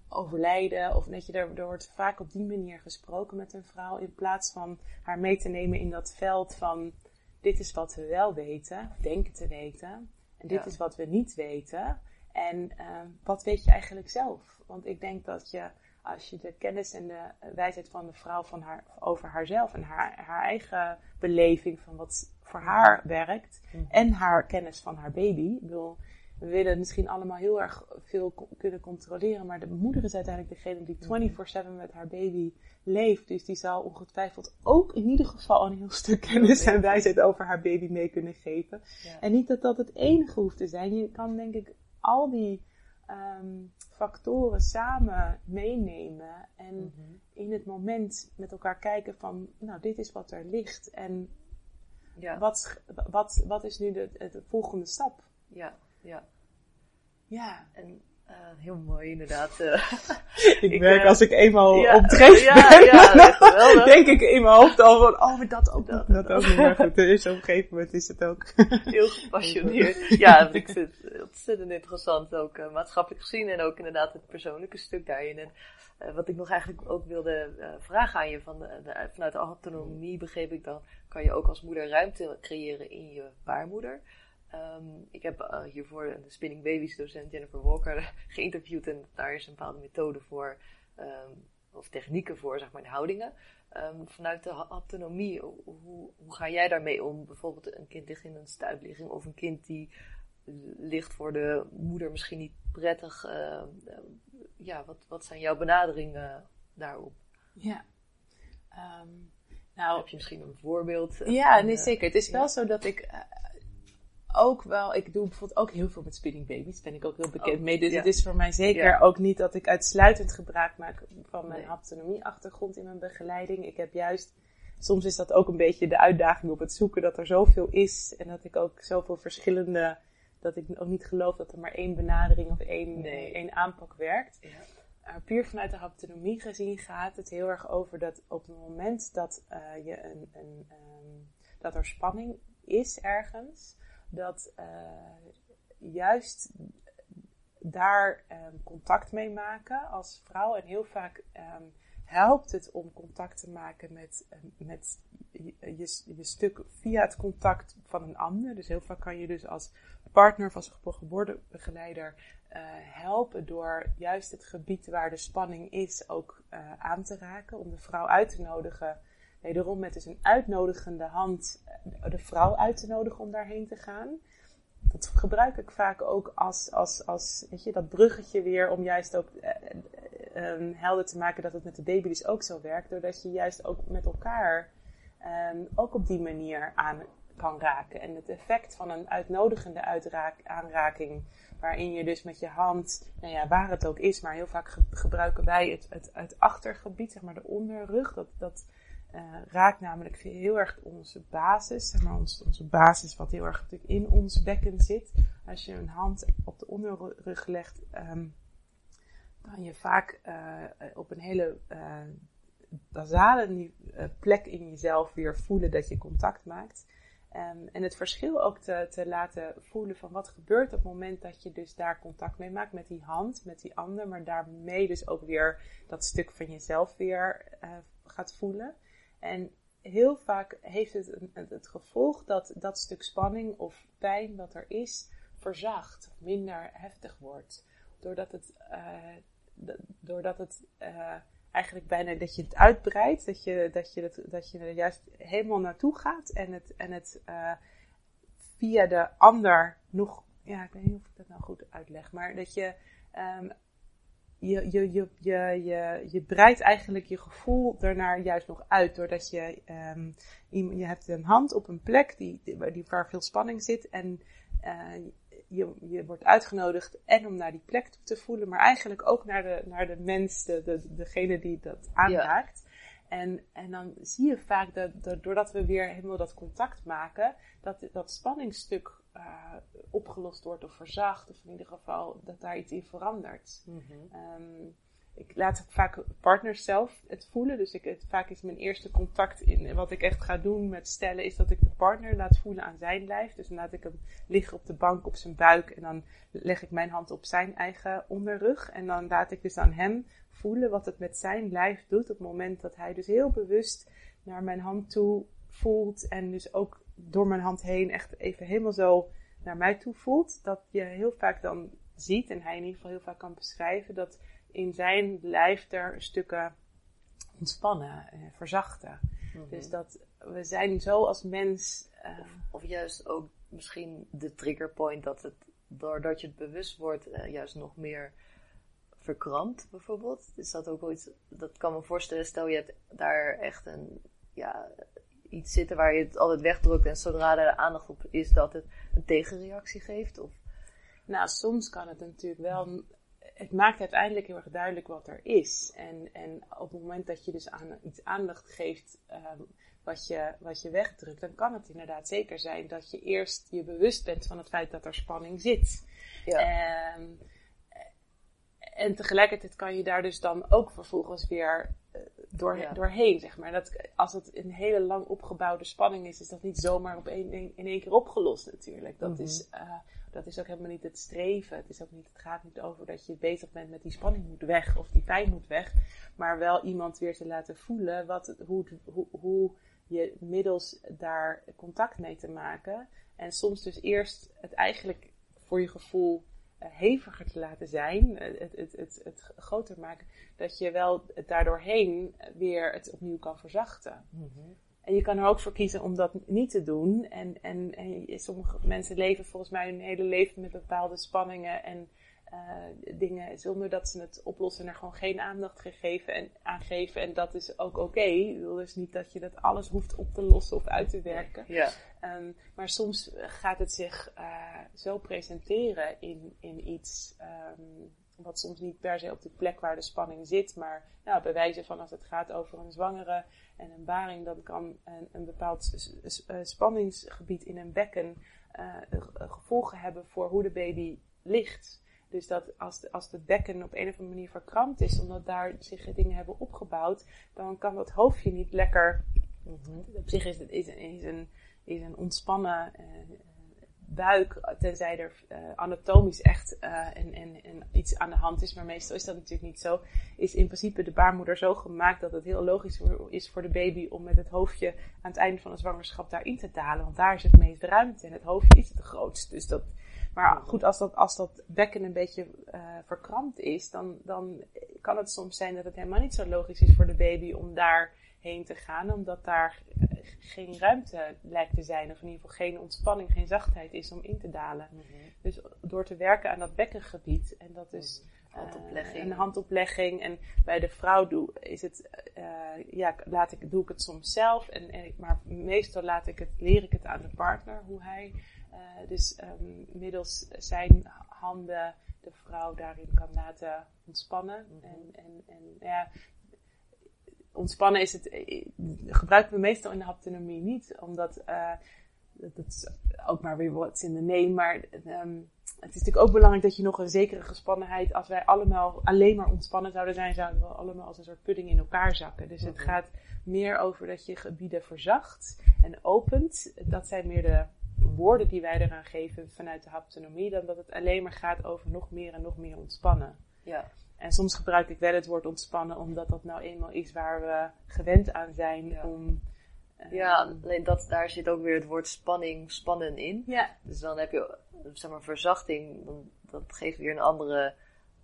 overlijden. Of weet je, er, er wordt vaak op die manier gesproken met een vrouw in plaats van haar mee te nemen in dat veld van dit is wat we wel weten, denken te weten. En dit Ja. is wat we niet weten. En uh, wat weet je eigenlijk zelf? Want ik denk dat je, als je de kennis en de wijsheid van de vrouw van haar, over haarzelf en haar, haar eigen beleving van wat voor haar werkt, Mhm. en haar kennis van haar baby. Ik bedoel, we willen misschien allemaal heel erg veel kunnen controleren, maar de moeder is uiteindelijk degene die 24-7 met haar baby leeft. Dus die zal ongetwijfeld ook in ieder geval een heel stuk kennis en wijsheid over haar baby mee kunnen geven. Ja. En niet dat dat het enige hoeft te zijn. Je kan denk ik al die um, factoren samen meenemen en Mhm. in het moment met elkaar kijken van, nou, dit is wat er ligt. En Ja. wat, wat, wat is nu de, de volgende stap? Ja. Ja. Ja. En uh, heel mooi inderdaad. Uh, ik, Ik, merk eh, als ik eenmaal ja, op dreef ja, ben, ja, denk ik in mijn hoofd al van, oh, maar dat ook Dat- dat ook. Maar goed, er is op een gegeven moment is het ook. heel gepassioneerd. Ja, ik vind het ontzettend interessant, ook maatschappelijk gezien en ook inderdaad het persoonlijke stuk daarin. En wat ik nog eigenlijk ook wilde vragen aan je, van de, de, vanuit de autonomie begreep ik dan, kan je ook als moeder ruimte creëren in je baarmoeder. Um, ik heb uh, hiervoor de Spinning Babies docent Jennifer Walker geïnterviewd en daar is een bepaalde methode voor, um, of technieken voor, zeg maar, de houdingen. Um, vanuit de autonomie, hoe, hoe ga jij daarmee om? Bijvoorbeeld een kind ligt in een stuipligging of een kind die ligt voor de moeder misschien niet prettig. Uh, ja, wat, wat zijn jouw benaderingen daarop? Ja. Nou, Heb je misschien een voorbeeld? Ja, nee, zeker. Het is wel ja. zo dat ik ook wel, ik doe bijvoorbeeld ook heel veel met spinning babies, ben ik ook heel bekend oh, mee. Dus ja. het is voor mij zeker ja. ook niet dat ik uitsluitend gebruik maak van mijn Nee. autonomie-achtergrond in mijn begeleiding. Ik heb juist, soms is dat ook een beetje de uitdaging op het zoeken dat er zoveel is en dat ik ook zoveel verschillende, dat ik ook niet geloof dat er maar één benadering of één, Nee. één aanpak werkt. Ja. Uh, puur vanuit de autonomie gezien gaat het heel erg over dat op het moment dat uh, je een, een um, dat er spanning is ergens, dat uh, juist daar um, contact mee maken als vrouw. En heel vaak um, helpt het om contact te maken met, met je, je, stuk via het contact van een ander. Dus heel vaak kan je dus als partner of als geboortebegeleider uh, helpen door juist het gebied waar de spanning is ook uh, aan te raken. Om de vrouw uit te nodigen. Wederom met dus een uitnodigende hand eh, de vrouw uit te nodigen om daarheen te gaan. Dat gebruik ik vaak ook als, als, als weet je, dat bruggetje weer om juist ook um, helder te maken dat het met de baby dus ook zo werkt. Doordat je juist ook met elkaar um, ook op die manier aan kan raken. En het effect van een uitnodigende uitraak, aanraking, waarin je dus met je hand, nou ja, waar het ook is, maar heel vaak gebruiken wij het, het, het achtergebied, zeg maar de onderrug. Dat, dat uh, raakt namelijk heel erg onze basis, zeg maar ons, onze basis wat heel erg natuurlijk in ons bekken zit. Als je een hand op de onderrug legt, um, kan je vaak uh, op een hele uh, basale plek in jezelf weer voelen dat je contact maakt. Um, en het verschil ook te, te, laten voelen van wat gebeurt op het moment dat je dus daar contact mee maakt met die hand, met die ander, maar daarmee dus ook weer dat stuk van jezelf weer gaat voelen. En heel vaak heeft het het, gevolg dat dat stuk spanning of pijn wat er is, verzacht, minder heftig wordt. Doordat het, uh, doordat het uh, eigenlijk bijna dat je het uitbreidt, dat je, dat je, dat je er juist helemaal naartoe gaat en het, en het uh, via de ander nog, ja, ik weet niet of ik dat nou goed uitleg, maar dat je, um, je, je, je, je, je, je breidt eigenlijk je gevoel ernaar juist nog uit, doordat je, um, je hebt een hand op een plek die, die, waar veel spanning zit en uh, je, je wordt uitgenodigd en om naar die plek te voelen, maar eigenlijk ook naar de, naar de mens, de, de, degene die dat aanraakt. En, en dan zie je vaak dat, dat, doordat we weer helemaal dat contact maken, dat dat spanningsstuk uh, opgelost wordt of verzacht, of in ieder geval dat daar iets in verandert. Mm -hmm ik laat vaak partners zelf het voelen. Dus ik, het, vaak is mijn eerste contact in wat ik echt ga doen met stellen, is dat ik de partner laat voelen aan zijn lijf. Dus dan laat ik hem liggen op de bank op zijn buik en dan leg ik mijn hand op zijn eigen onderrug. En dan laat ik dus aan hem voelen wat het met zijn lijf doet op het moment dat hij dus heel bewust naar mijn hand toe voelt en dus ook door mijn hand heen echt even helemaal zo naar mij toe voelt. Dat je heel vaak dan ziet, en hij in ieder geval heel vaak kan beschrijven, dat in zijn lijf er stukken ontspannen, en verzachten. Mhm. Dus dat we zijn zo als mens. Uh, of, juist ook misschien de triggerpoint dat het, doordat je het bewust wordt, uh, juist nog meer verkrampt, bijvoorbeeld. Is dat ook iets, dat kan me voorstellen, stel je hebt daar echt een, ja, iets zitten waar je het altijd wegdrukt en zodra er aandacht op is, dat het een tegenreactie geeft? Of? Nou, soms kan het natuurlijk wel het maakt uiteindelijk heel erg duidelijk wat er is. En, en op het moment dat je dus aan iets aandacht geeft um, wat, je, wat je wegdrukt, dan kan het inderdaad zeker zijn dat je eerst je bewust bent van het feit dat er spanning zit. Ja. Um, en tegelijkertijd kan je daar dus dan ook vervolgens weer door, doorheen, zeg maar. Dat, als het een hele lang opgebouwde spanning is, is dat niet zomaar op een, in één keer opgelost natuurlijk. Dat mm -hmm. is... Uh, dat is ook helemaal niet het streven. Het, is ook niet, het gaat niet over dat je bezig bent met die spanning moet weg of die pijn moet weg. Maar wel iemand weer te laten voelen wat hoe, hoe, hoe je middels daar contact mee te maken. En soms dus eerst het eigenlijk voor je gevoel heviger te laten zijn, het, het, het, het, het groter maken, dat je wel daardoorheen weer het opnieuw kan verzachten. Mm -hmm. En je kan er ook voor kiezen om dat niet te doen. En, en, en sommige mensen leven volgens mij hun hele leven met bepaalde spanningen en uh, dingen zonder dat ze het oplossen en er gewoon geen aandacht gegeven en, aan geven. En dat is ook oké. Okay. Ik wil dus niet dat je dat alles hoeft op te lossen of uit te werken. Ja. Um, maar soms gaat het zich uh, zo presenteren in, in iets. Um, wat soms niet per se op de plek waar de spanning zit, maar nou, bij wijze van als het gaat over een zwangere en een baring, dan kan een, een bepaald eh, spanningsgebied in een bekken uh, gevolgen hebben voor hoe de baby ligt. Dus dat als, de, als het bekken op een of andere manier verkrampt is, omdat daar zich dingen hebben opgebouwd, dan kan dat hoofdje niet lekker. -hmm. Op zich is het is, is een, is een ontspannen uh, buik, tenzij er uh, anatomisch echt uh, en, en, en iets aan de hand is, maar meestal is dat natuurlijk niet zo, is in principe de baarmoeder zo gemaakt dat het heel logisch is voor de baby om met het hoofdje aan het einde van de zwangerschap daarin te dalen, want daar is het meest ruimte en het hoofdje is het grootst. Dus dat, maar goed, als dat, als dat bekken een beetje uh, verkrampt is, dan, dan kan het soms zijn dat het helemaal niet zo logisch is voor de baby om daar heen te gaan, omdat daar geen ruimte lijkt te zijn, of in ieder geval geen ontspanning, geen zachtheid is om in te dalen. Mhm. Dus door te werken aan dat bekkengebied, en dat is mhm. handoplegging. Uh, een handoplegging. En bij de vrouw doe, is het, uh, ja, laat ik, doe ik het soms zelf, en, en, maar meestal laat ik het, leer ik het aan de partner, hoe hij dus um, middels zijn handen de vrouw daarin kan laten ontspannen. Mm -hmm. En, en, en ja, ontspannen is het, eh, gebruiken we meestal in de haptonomie niet, omdat uh, dat, is ook maar weer wat in de nee, maar um, het is natuurlijk ook belangrijk dat je nog een zekere gespannenheid, als wij allemaal alleen maar ontspannen zouden zijn, zouden we allemaal als een soort pudding in elkaar zakken. Dus het gaat meer over dat je gebieden verzacht en opent. Dat zijn meer de woorden die wij eraan geven vanuit de haptonomie, dan dat het alleen maar gaat over nog meer en nog meer ontspannen. Ja. En soms gebruik ik wel het woord ontspannen, omdat dat nou eenmaal is waar we gewend aan zijn ja. om. Uh, ja, alleen dat, daar zit ook weer het woord spanning, spannen in. Ja. Dus dan heb je, zeg maar, verzachting, dan, dat geeft weer een andere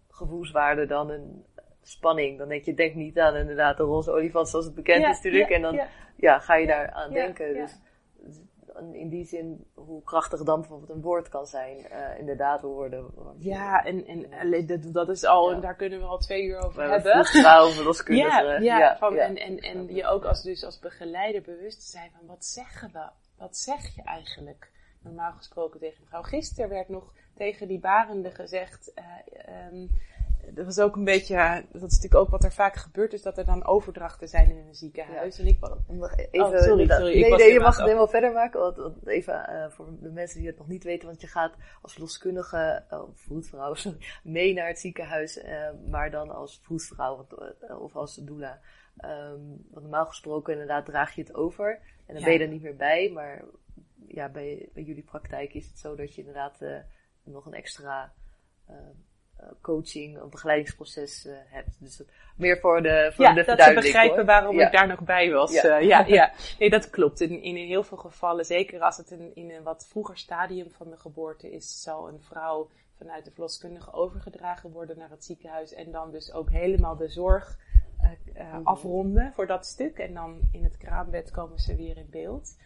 gevoelswaarde dan een spanning. Dan denk je, denk niet aan inderdaad de roze olifant zoals het bekend ja, is natuurlijk. Ja, en dan ja. ga je daar aan denken. Dus in die zin hoe krachtig dan bijvoorbeeld een woord kan zijn. Uh, inderdaad, woorden. Ja, en, en dat, dat is al, ja. en daar kunnen we al twee uur over maar hebben. Vrouw, ja, ja, ja, van, En, en, en je ook als, dus als begeleider bewust te zijn van wat zeggen we? Wat zeg je eigenlijk? Normaal gesproken tegen mevrouw. Gisteren werd nog tegen die barende gezegd. Uh, um, dat was ook een beetje, dat is natuurlijk ook wat er vaak gebeurt, is dat er dan overdrachten zijn in een ziekenhuis. Ja. En ik even, oh, sorry, sorry. Nee, nee je mag het helemaal verder maken. Want, want even uh, voor de mensen die het nog niet weten, want je gaat als verloskundige, uh, vroedvrouw, mee naar het ziekenhuis, uh, maar dan als vroedvrouw of als doula. Um, want normaal gesproken inderdaad draag je het over en dan ja. ben je er niet meer bij, maar ja, bij, bij jullie praktijk is het zo dat je inderdaad nog een extra coaching, een begeleidingsproces uh, hebt. Dus meer voor de, voor ja, de dat ze begrijpen hoor. waarom ja. ik daar nog bij was. Ja, uh, ja, ja. Nee, dat klopt. In, in heel veel gevallen, zeker als het in, in een wat vroeger stadium van de geboorte is, zal een vrouw vanuit de verloskundige overgedragen worden naar het ziekenhuis en dan dus ook helemaal de zorg uh, mm-hmm. afronden voor dat stuk. En dan in het kraambed komen ze weer in beeld.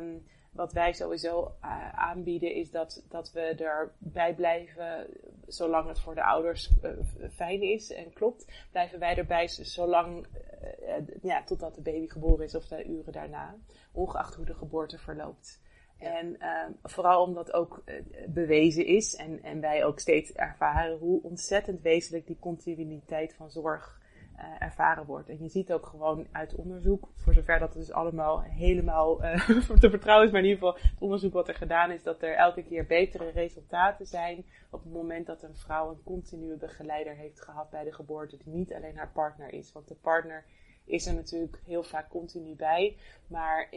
Um, wat wij sowieso uh, aanbieden is dat, dat we erbij blijven zolang het voor de ouders uh, fijn is en klopt. Blijven wij erbij zolang, uh, ja, totdat de baby geboren is of de uren daarna. Ongeacht hoe de geboorte verloopt. Ja. En vooral omdat ook bewezen is en, en wij ook steeds ervaren hoe ontzettend wezenlijk die continuïteit van zorg uh, ervaren wordt. En je ziet ook gewoon uit onderzoek, voor zover dat het dus allemaal helemaal uh, te vertrouwen is, maar in ieder geval het onderzoek wat er gedaan is, dat er elke keer betere resultaten zijn op het moment dat een vrouw een continue begeleider heeft gehad bij de geboorte, die niet alleen haar partner is. Want de partner is er natuurlijk heel vaak continu bij, maar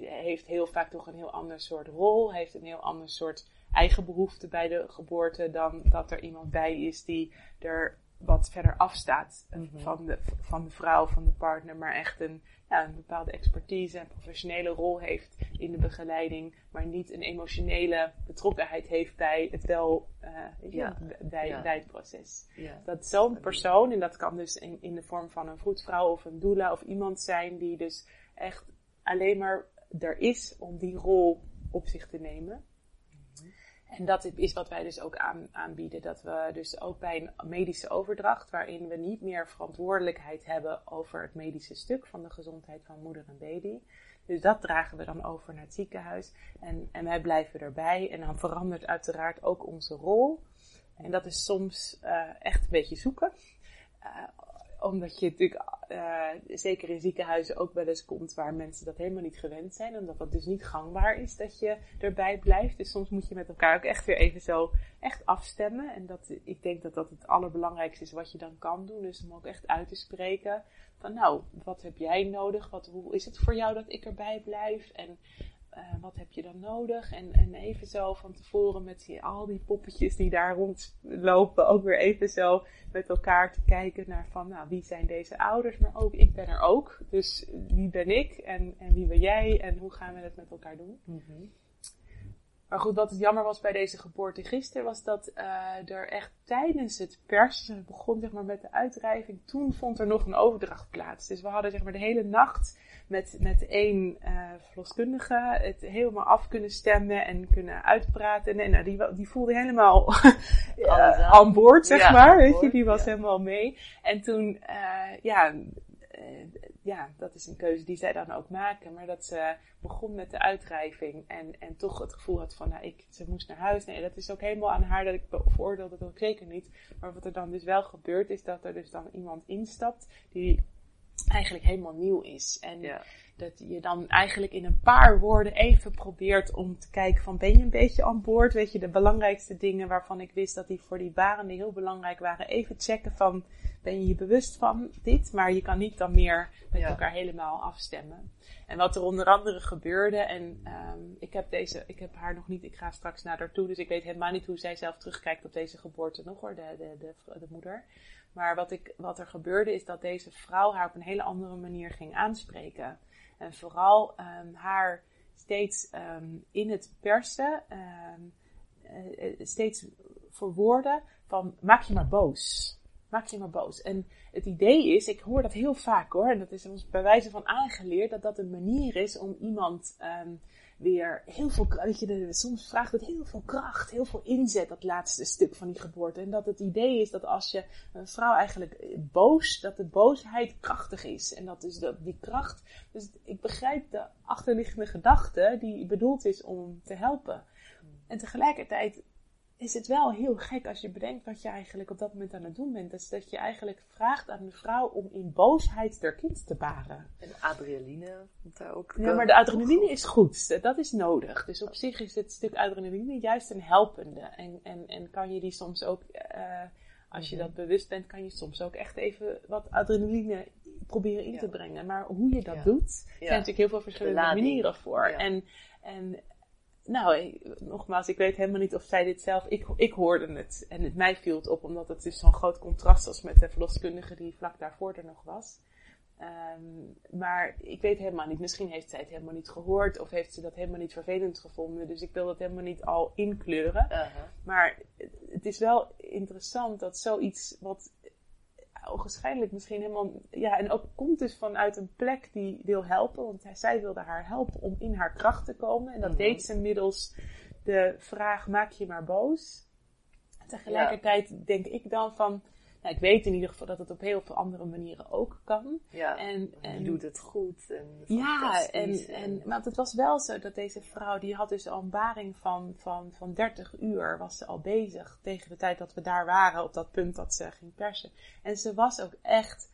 heeft heel vaak toch een heel ander soort rol, heeft een heel ander soort eigen behoefte bij de geboorte dan dat er iemand bij is die er wat verder afstaat mm -hmm. van, de, van de vrouw, van de partner, maar echt een, ja, een bepaalde expertise en professionele rol heeft in de begeleiding, maar niet een emotionele betrokkenheid heeft bij het wel, uh, ja, bij, ja. bij het proces. Dat zo'n persoon, en dat kan dus in, in de vorm van een vroedvrouw of een doula of iemand zijn die dus echt alleen maar er is om die rol op zich te nemen. En dat is wat wij dus ook aan, aanbieden. Dat we dus ook bij een medische overdracht, waarin we niet meer verantwoordelijkheid hebben over het medische stuk van de gezondheid van moeder en baby. Dus dat dragen we dan over naar het ziekenhuis. En, en wij blijven erbij. En dan verandert uiteraard ook onze rol. En dat is soms uh, echt een beetje zoeken. Uh, omdat je natuurlijk, uh, zeker in ziekenhuizen, ook wel eens komt waar mensen dat helemaal niet gewend zijn. Omdat dat dus niet gangbaar is dat je erbij blijft. Dus soms moet je met elkaar ook echt weer even zo echt afstemmen. En dat, ik denk dat dat het allerbelangrijkste is wat je dan kan doen. Dus om ook echt uit te spreken van nou, wat heb jij nodig? Wat, hoe is het voor jou dat ik erbij blijf? En eh, wat heb je dan nodig? En, en even zo van tevoren met al die poppetjes die daar rondlopen, ook weer even zo met elkaar te kijken naar van, nou, wie zijn deze ouders? Maar ook, ik ben er ook. Dus wie ben ik en, en wie ben jij en hoe gaan we het met elkaar doen? Mhm. Maar goed, wat het jammer was bij deze geboorte gisteren, was dat uh, er echt tijdens het persen, het begon zeg maar met de uitdrijving, toen vond er nog een overdracht plaats. Dus we hadden zeg maar de hele nacht met, met één uh, verloskundige het helemaal af kunnen stemmen en kunnen uitpraten. En nou, die, die voelde helemaal uh, aan boord, zeg Ja, maar. Weet je, die was ja. helemaal mee. En toen, uh, ja, ja, dat is een keuze die zij dan ook maken. Maar dat ze begon met de uitdrijving en, en toch het gevoel had van, nou, ik, ze moest naar huis. Nee, dat is ook helemaal aan haar dat ik veroordeel dat ook zeker niet. Maar wat er dan dus wel gebeurt, is dat er dus dan iemand instapt die eigenlijk helemaal nieuw is. En Ja. Dat je dan eigenlijk in een paar woorden even probeert om te kijken van ben je een beetje aan boord? Weet je, de belangrijkste dingen waarvan ik wist dat die voor die barende heel belangrijk waren. Even checken van ben je je bewust van dit? Maar je kan niet dan meer met Ja. elkaar helemaal afstemmen. En wat er onder andere gebeurde, en ehm, ik heb deze, ik heb haar nog niet, ik ga straks naar haar toe, dus ik weet helemaal niet hoe zij zelf terugkijkt op deze geboorte nog hoor, de, de, de, de moeder. Maar wat, ik, wat er gebeurde is dat deze vrouw haar op een hele andere manier ging aanspreken. En vooral ehm, haar steeds ehm, in het persen, ehm, eh, eh, steeds verwoorden van maak je maar boos. Maak je maar boos. En het idee is, ik hoor dat heel vaak hoor, en dat is ons bij wijze van aangeleerd, dat dat een manier is om iemand weer heel veel, weet je, soms vraagt het heel veel kracht, heel veel inzet, dat laatste stuk van die geboorte. En dat het idee is dat als je een vrouw eigenlijk boos, dat de boosheid krachtig is. En dat is dat die kracht, dus ik begrijp de achterliggende gedachte die bedoeld is om te helpen. En tegelijkertijd is het wel heel gek als je bedenkt wat je eigenlijk op dat moment aan het doen bent. Dus dat je eigenlijk vraagt aan de vrouw om in boosheid haar kind te baren. En adrenaline moet daar ook. Ja, maar de adrenaline is goed. Dat is nodig. Dus op zich is dit stuk adrenaline juist een helpende. En, en, en kan je die soms ook, uh, als je dat bewust bent, kan je soms ook echt even wat adrenaline proberen in Ja. te brengen. Maar hoe je dat Ja. doet, zijn natuurlijk heel veel verschillende manieren voor. En, en nou, nogmaals, ik weet helemaal niet of zij dit zelf. Ik, ik hoorde het en het mij viel het op, omdat het dus zo'n groot contrast was met de verloskundige die vlak daarvoor er nog was. Ehm, maar ik weet helemaal niet. Misschien heeft zij het helemaal niet gehoord of heeft ze dat helemaal niet vervelend gevonden. Dus ik wil dat helemaal niet al inkleuren. Maar het is wel interessant dat zoiets wat ogenschijnlijk misschien helemaal... Ja, en ook komt dus vanuit een plek die wil helpen. Want hij- zij wilde haar helpen om in haar kracht te komen. En dat Mhm. deed ze middels de vraag, maak je maar boos. Tegelijkertijd denk ik dan van... Nou, ik weet in ieder geval dat het op heel veel andere manieren ook kan. Ja. En, En doet het goed. En ja, en, en, want het was wel zo dat deze vrouw, die had dus al een baring van, van, van 30 uur, was ze al bezig tegen de tijd dat we daar waren, op dat punt dat ze ging persen. En ze was ook echt,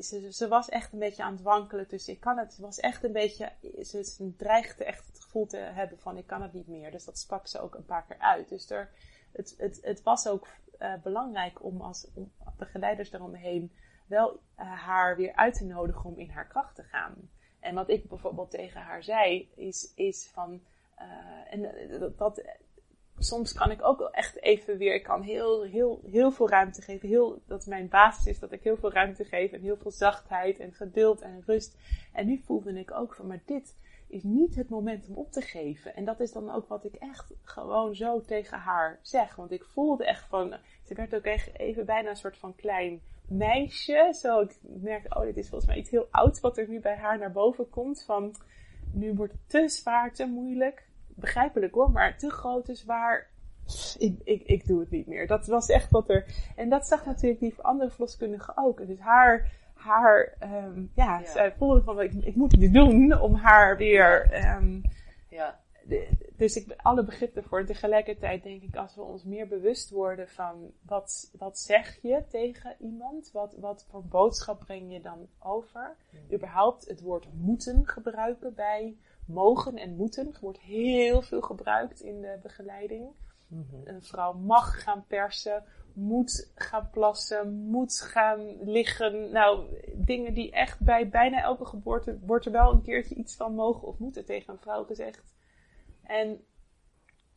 ze, ze was echt een beetje aan het wankelen, dus ik kan het, ze was echt een beetje, ze, ze dreigde echt het gevoel te hebben van ik kan het niet meer. Dus dat sprak ze ook een paar keer uit. Dus er, het, het, het was ook eh, belangrijk om als om begeleiders daaromheen wel eh, haar weer uit te nodigen om in haar kracht te gaan. En wat ik bijvoorbeeld tegen haar zei, is, is van, eh, en dat, soms kan ik ook echt even weer, ik kan heel, heel, heel veel ruimte geven. Heel, dat mijn basis is dat ik heel veel ruimte geef en heel veel zachtheid en geduld en rust. En nu voelde ik ook van, maar dit is niet het moment om op te geven. En dat is dan ook wat ik echt gewoon zo tegen haar zeg. Want ik voelde echt van, ze werd ook echt even bijna een soort van klein meisje. Zo, ik merkte, oh, dit is volgens mij iets heel ouds wat er nu bij haar naar boven komt. Van, nu wordt het te zwaar, te moeilijk. Begrijpelijk hoor, maar te groot, te zwaar. Ik, ik, ik doe het niet meer. Dat was echt wat er. En dat zag natuurlijk die andere verloskundige ook. Dus haar, haar, ehm, ja, Ja. zij voelde van, ik, ik moet dit doen om haar weer, ehm, Ja. de- dus ik alle begrip ervoor. En tegelijkertijd denk ik, als we ons meer bewust worden van wat, wat zeg je tegen iemand? Wat, wat voor boodschap breng je dan over? Überhaupt het woord moeten gebruiken bij mogen en moeten. Er wordt heel veel gebruikt in de begeleiding. Een vrouw mag gaan persen, moet gaan plassen, moet gaan liggen. Nou, dingen die echt bij bijna elke geboorte wordt er wel een keertje iets van mogen of moeten tegen een vrouw gezegd. En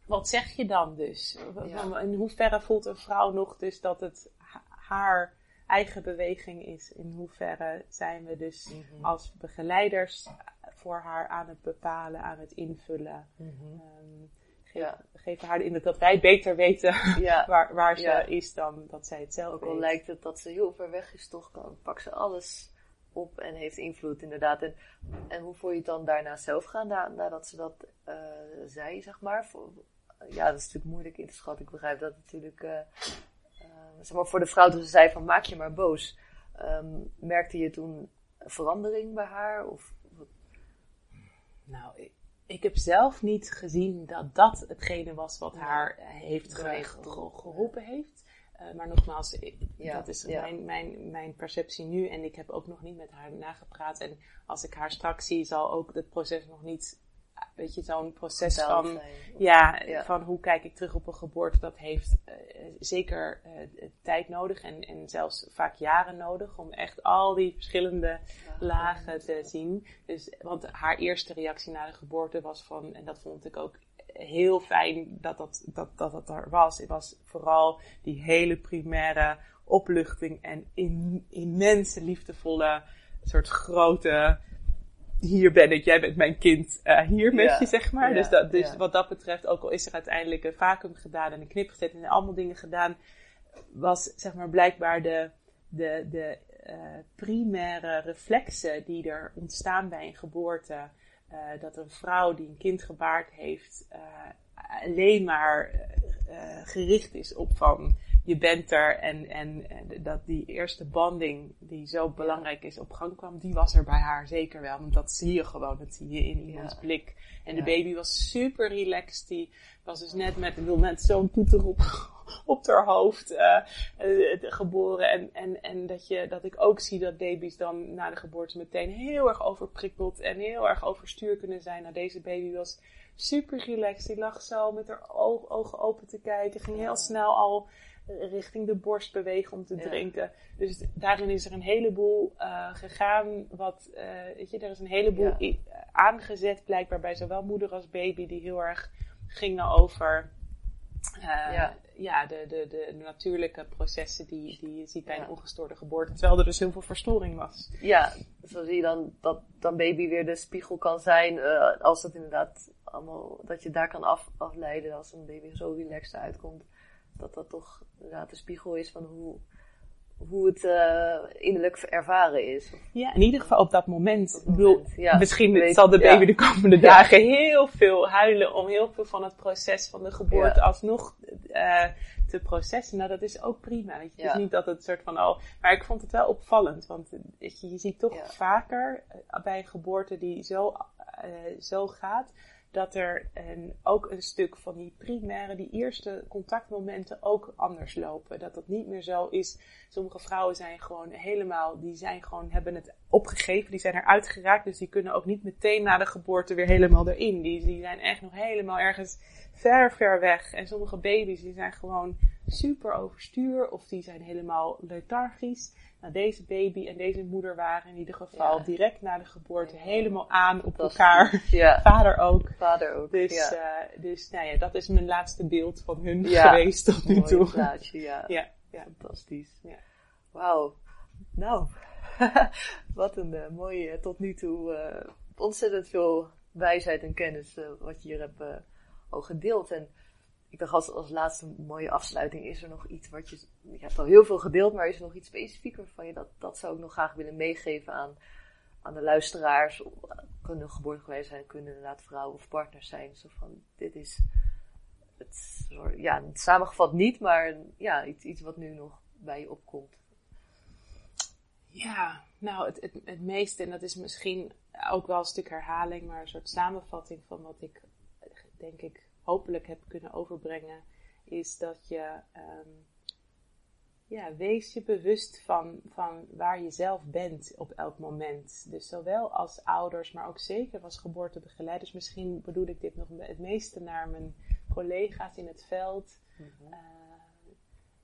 wat zeg je dan dus? Ja. In hoeverre voelt een vrouw nog dus dat het ha- haar eigen beweging is? In hoeverre zijn we dus Mhm. als begeleiders voor haar aan het bepalen, aan het invullen? Mhm. Geef, Ja. geven haar de indruk dat wij beter weten Ja, waar, waar ze Ja. is dan dat zij het zelf ook al weet. lijkt het dat ze heel ver weg is, toch kan, pakt ze alles op en heeft invloed inderdaad. En, en hoe voel je het dan daarna zelf gaan, na, nadat ze dat eh, zei, zeg maar? Voor, ja, dat is natuurlijk moeilijk in te schatten. Ik begrijp dat natuurlijk, eh, eh, zeg maar voor de vrouw toen ze zei van maak je maar boos. Ehm, merkte je toen verandering bij haar? Of, Nou, ik, ik heb zelf niet gezien dat dat hetgene was wat haar heeft geholpen. heeft. Eh, maar nogmaals, ik- Ja, dat is ja. mijn, mijn, mijn perceptie nu. En ik heb ook nog niet met haar nagepraat. En als ik haar straks zie, zal ook het proces nog niet... Weet je, zo'n proces van... Ja, Ja. van hoe kijk ik terug op een geboorte, dat heeft eh, zeker eh, tijd nodig en, en zelfs vaak jaren nodig om echt al die verschillende Ja. lagen te zien. Dus, want haar eerste reactie na de geboorte was van, en dat vond ik ook heel fijn dat dat, dat, dat, dat er was. Het was vooral die hele primaire opluchting en in, immense liefdevolle soort grote hier ben ik, jij bent mijn kind, eh, hier met Ja, je, zeg maar. ja, dus dat, dus ja. wat dat betreft, ook al is er uiteindelijk een vacuüm gedaan en een knip gezet en allemaal dingen gedaan, was zeg maar blijkbaar de, de, de eh, primaire reflexen die er ontstaan bij een geboorte. eh, dat een vrouw die een kind gebaard heeft, alleen maar gericht is op van je bent er en, en, dat die eerste banding die zo belangrijk is op gang kwam, die was er bij haar zeker wel. Want dat zie je gewoon, dat zie je in iemands Ja. blik. En Ja. de baby was super relaxed. Die was dus net met, ik zo'n toeter op, op haar hoofd eh, eh, geboren. En, en, en dat, je, dat ik ook zie dat baby's dan na de geboorte meteen heel erg overprikkeld en heel erg overstuur kunnen zijn. Nou, deze baby was super relaxed. Die lag zo met haar oog- ogen open te kijken. Ging heel snel al richting de borst bewegen om te Ja. drinken. Dus daarin is er een heleboel eh, gegaan. Wat, eh, weet je, er is een heleboel Ja. aangezet, blijkbaar bij zowel moeder als baby, die heel erg gingen over eh, Ja. ja. de, de, de natuurlijke processen die, die je ziet bij een ongestoorde geboorte. Terwijl er dus heel veel verstoring was. Ja, zo zie je dan dat dan baby weer de spiegel kan zijn. als dat inderdaad allemaal, dat je daar kan af, afleiden als een baby zo relaxed uitkomt. Dat dat toch inderdaad de spiegel is van hoe, hoe het eh, innerlijk ervaren is. Ja, in ieder geval op dat moment. Op bedoel, ja. misschien Weet- zal de baby ja. de komende dagen heel veel huilen om heel veel van het proces van de geboorte Ja. alsnog eh, te processen. Nou, dat is ook prima. Weet je. Het is niet dat het soort van, oh, maar ik vond het wel opvallend. Want eh, je, je ziet toch vaker bij een geboorte die zo, zo gaat, dat er ook een stuk van die primaire, die eerste contactmomenten ook anders lopen. Dat dat niet meer zo is. Sommige vrouwen zijn gewoon helemaal, die zijn gewoon, hebben het opgegeven, die zijn eruit geraakt, dus die kunnen ook niet meteen na de geboorte weer helemaal erin. Die, die zijn echt nog helemaal ergens ver, ver weg. En sommige baby's, die zijn gewoon super overstuur, of die zijn helemaal lethargisch. Nou, deze baby en deze moeder waren in ieder geval Ja. direct na de geboorte helemaal aan op Dat elkaar. Ja, Vader ook. vader ook. Dus, eh, dus nou ja, dat is mijn laatste beeld van hun geweest tot nu Mooi toe. plaatje, ja. Ja, ja. Fantastisch. Ja. Wauw. Nou, wat een eh, mooie, tot nu toe eh, ontzettend veel wijsheid en kennis eh, wat je hier hebt eh, al gedeeld. En ik dacht als, als laatste mooie afsluiting, is er nog iets wat je, je hebt al heel veel gedeeld, maar is er nog iets specifieker van je? Dat, dat zou ik nog graag willen meegeven aan, aan de luisteraars. Eh, Kunnen geboorte geweest zijn, kunnen inderdaad vrouwen of partners zijn. Zo van, dit is het, ja, samengevat niet, maar ja, iets, iets wat nu nog bij je opkomt. Ja, nou, het, het, het meeste, en dat is misschien ook wel een stuk herhaling, maar een soort samenvatting van wat ik, denk ik, hopelijk heb kunnen overbrengen, is dat je, ehm, ja, wees je bewust van, van waar je zelf bent op elk moment. Dus zowel als ouders, maar ook zeker als geboortebegeleiders. Misschien bedoel ik dit nog het meeste naar mijn collega's in het veld. Mhm. Uh,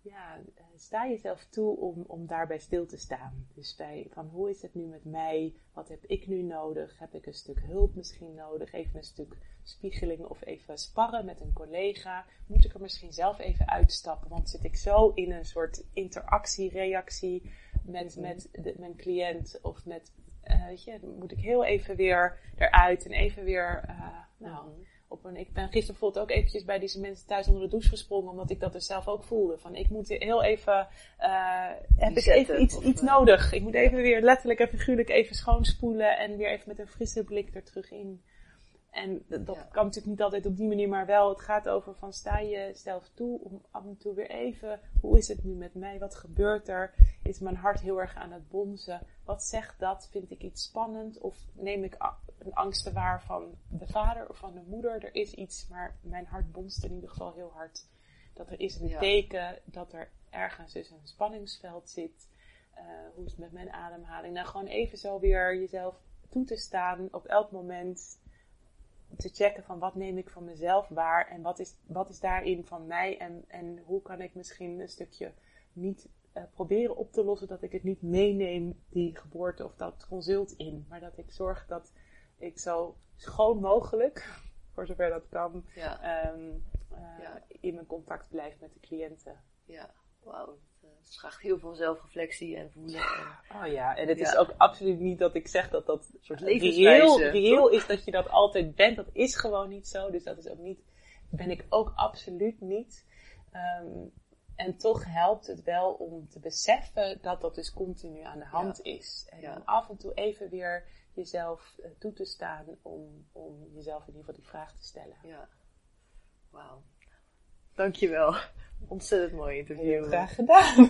ja, uh, sta jezelf toe om, om daarbij stil te staan. Dus bij van hoe is het nu met mij? Wat heb ik nu nodig? Heb ik een stuk hulp misschien nodig? Even een stuk spiegeling of even sparren met een collega? Moet ik er misschien zelf even uitstappen? Want zit ik zo in een soort interactie, reactie met, met de, mijn cliënt of met, uh, weet je, moet ik heel even weer eruit en even weer, uh, nou, op een, ik ben gisteren bijvoorbeeld ook eventjes bij deze mensen thuis onder de douche gesprongen, omdat ik dat dus zelf ook voelde. Van ik moet heel even, uh, heb ik even iets, iets nodig. Ik moet even weer letterlijk en figuurlijk even schoonspoelen en weer even met een frisse blik er terug in. En dat, dat ja. kan natuurlijk niet altijd op die manier, maar wel, het gaat over van sta je zelf toe om af en toe weer even, hoe is het nu met mij? Wat gebeurt er? Is mijn hart heel erg aan het bonzen? Wat zegt dat? Vind ik iets spannend? Of neem ik een angst waar van de vader of van de moeder? Er is iets, maar mijn hart bonst in ieder geval heel hard. Dat er is een ja. teken dat er ergens dus een spanningsveld zit. Uh, hoe is het met mijn ademhaling? Nou, gewoon even zo weer jezelf toe te staan op elk moment te checken van wat neem ik van mezelf waar en wat is, wat is daarin van mij en, en hoe kan ik misschien een stukje niet uh, proberen op te lossen dat ik het niet meeneem, die geboorte of dat consult in, maar dat ik zorg dat ik zo schoon mogelijk, voor zover dat kan, ja. um, uh, ja. in mijn contact blijf met de cliënten. Ja, wauw. Het vraagt heel veel zelfreflectie en voelen. En... Oh ja, en het ja. is ook absoluut niet dat ik zeg dat dat een soort reëel, reëel is dat je dat altijd bent. Dat is gewoon niet zo. Dus dat is ook niet, ben ik ook absoluut niet. Um, en toch helpt het wel om te beseffen dat dat dus continu aan de hand ja. is. En Ja. om af en toe even weer jezelf uh, toe te staan om, om jezelf in ieder geval die vraag te stellen. Ja. Wauw. Dankjewel. Ontzettend mooi interview. Heel graag gedaan.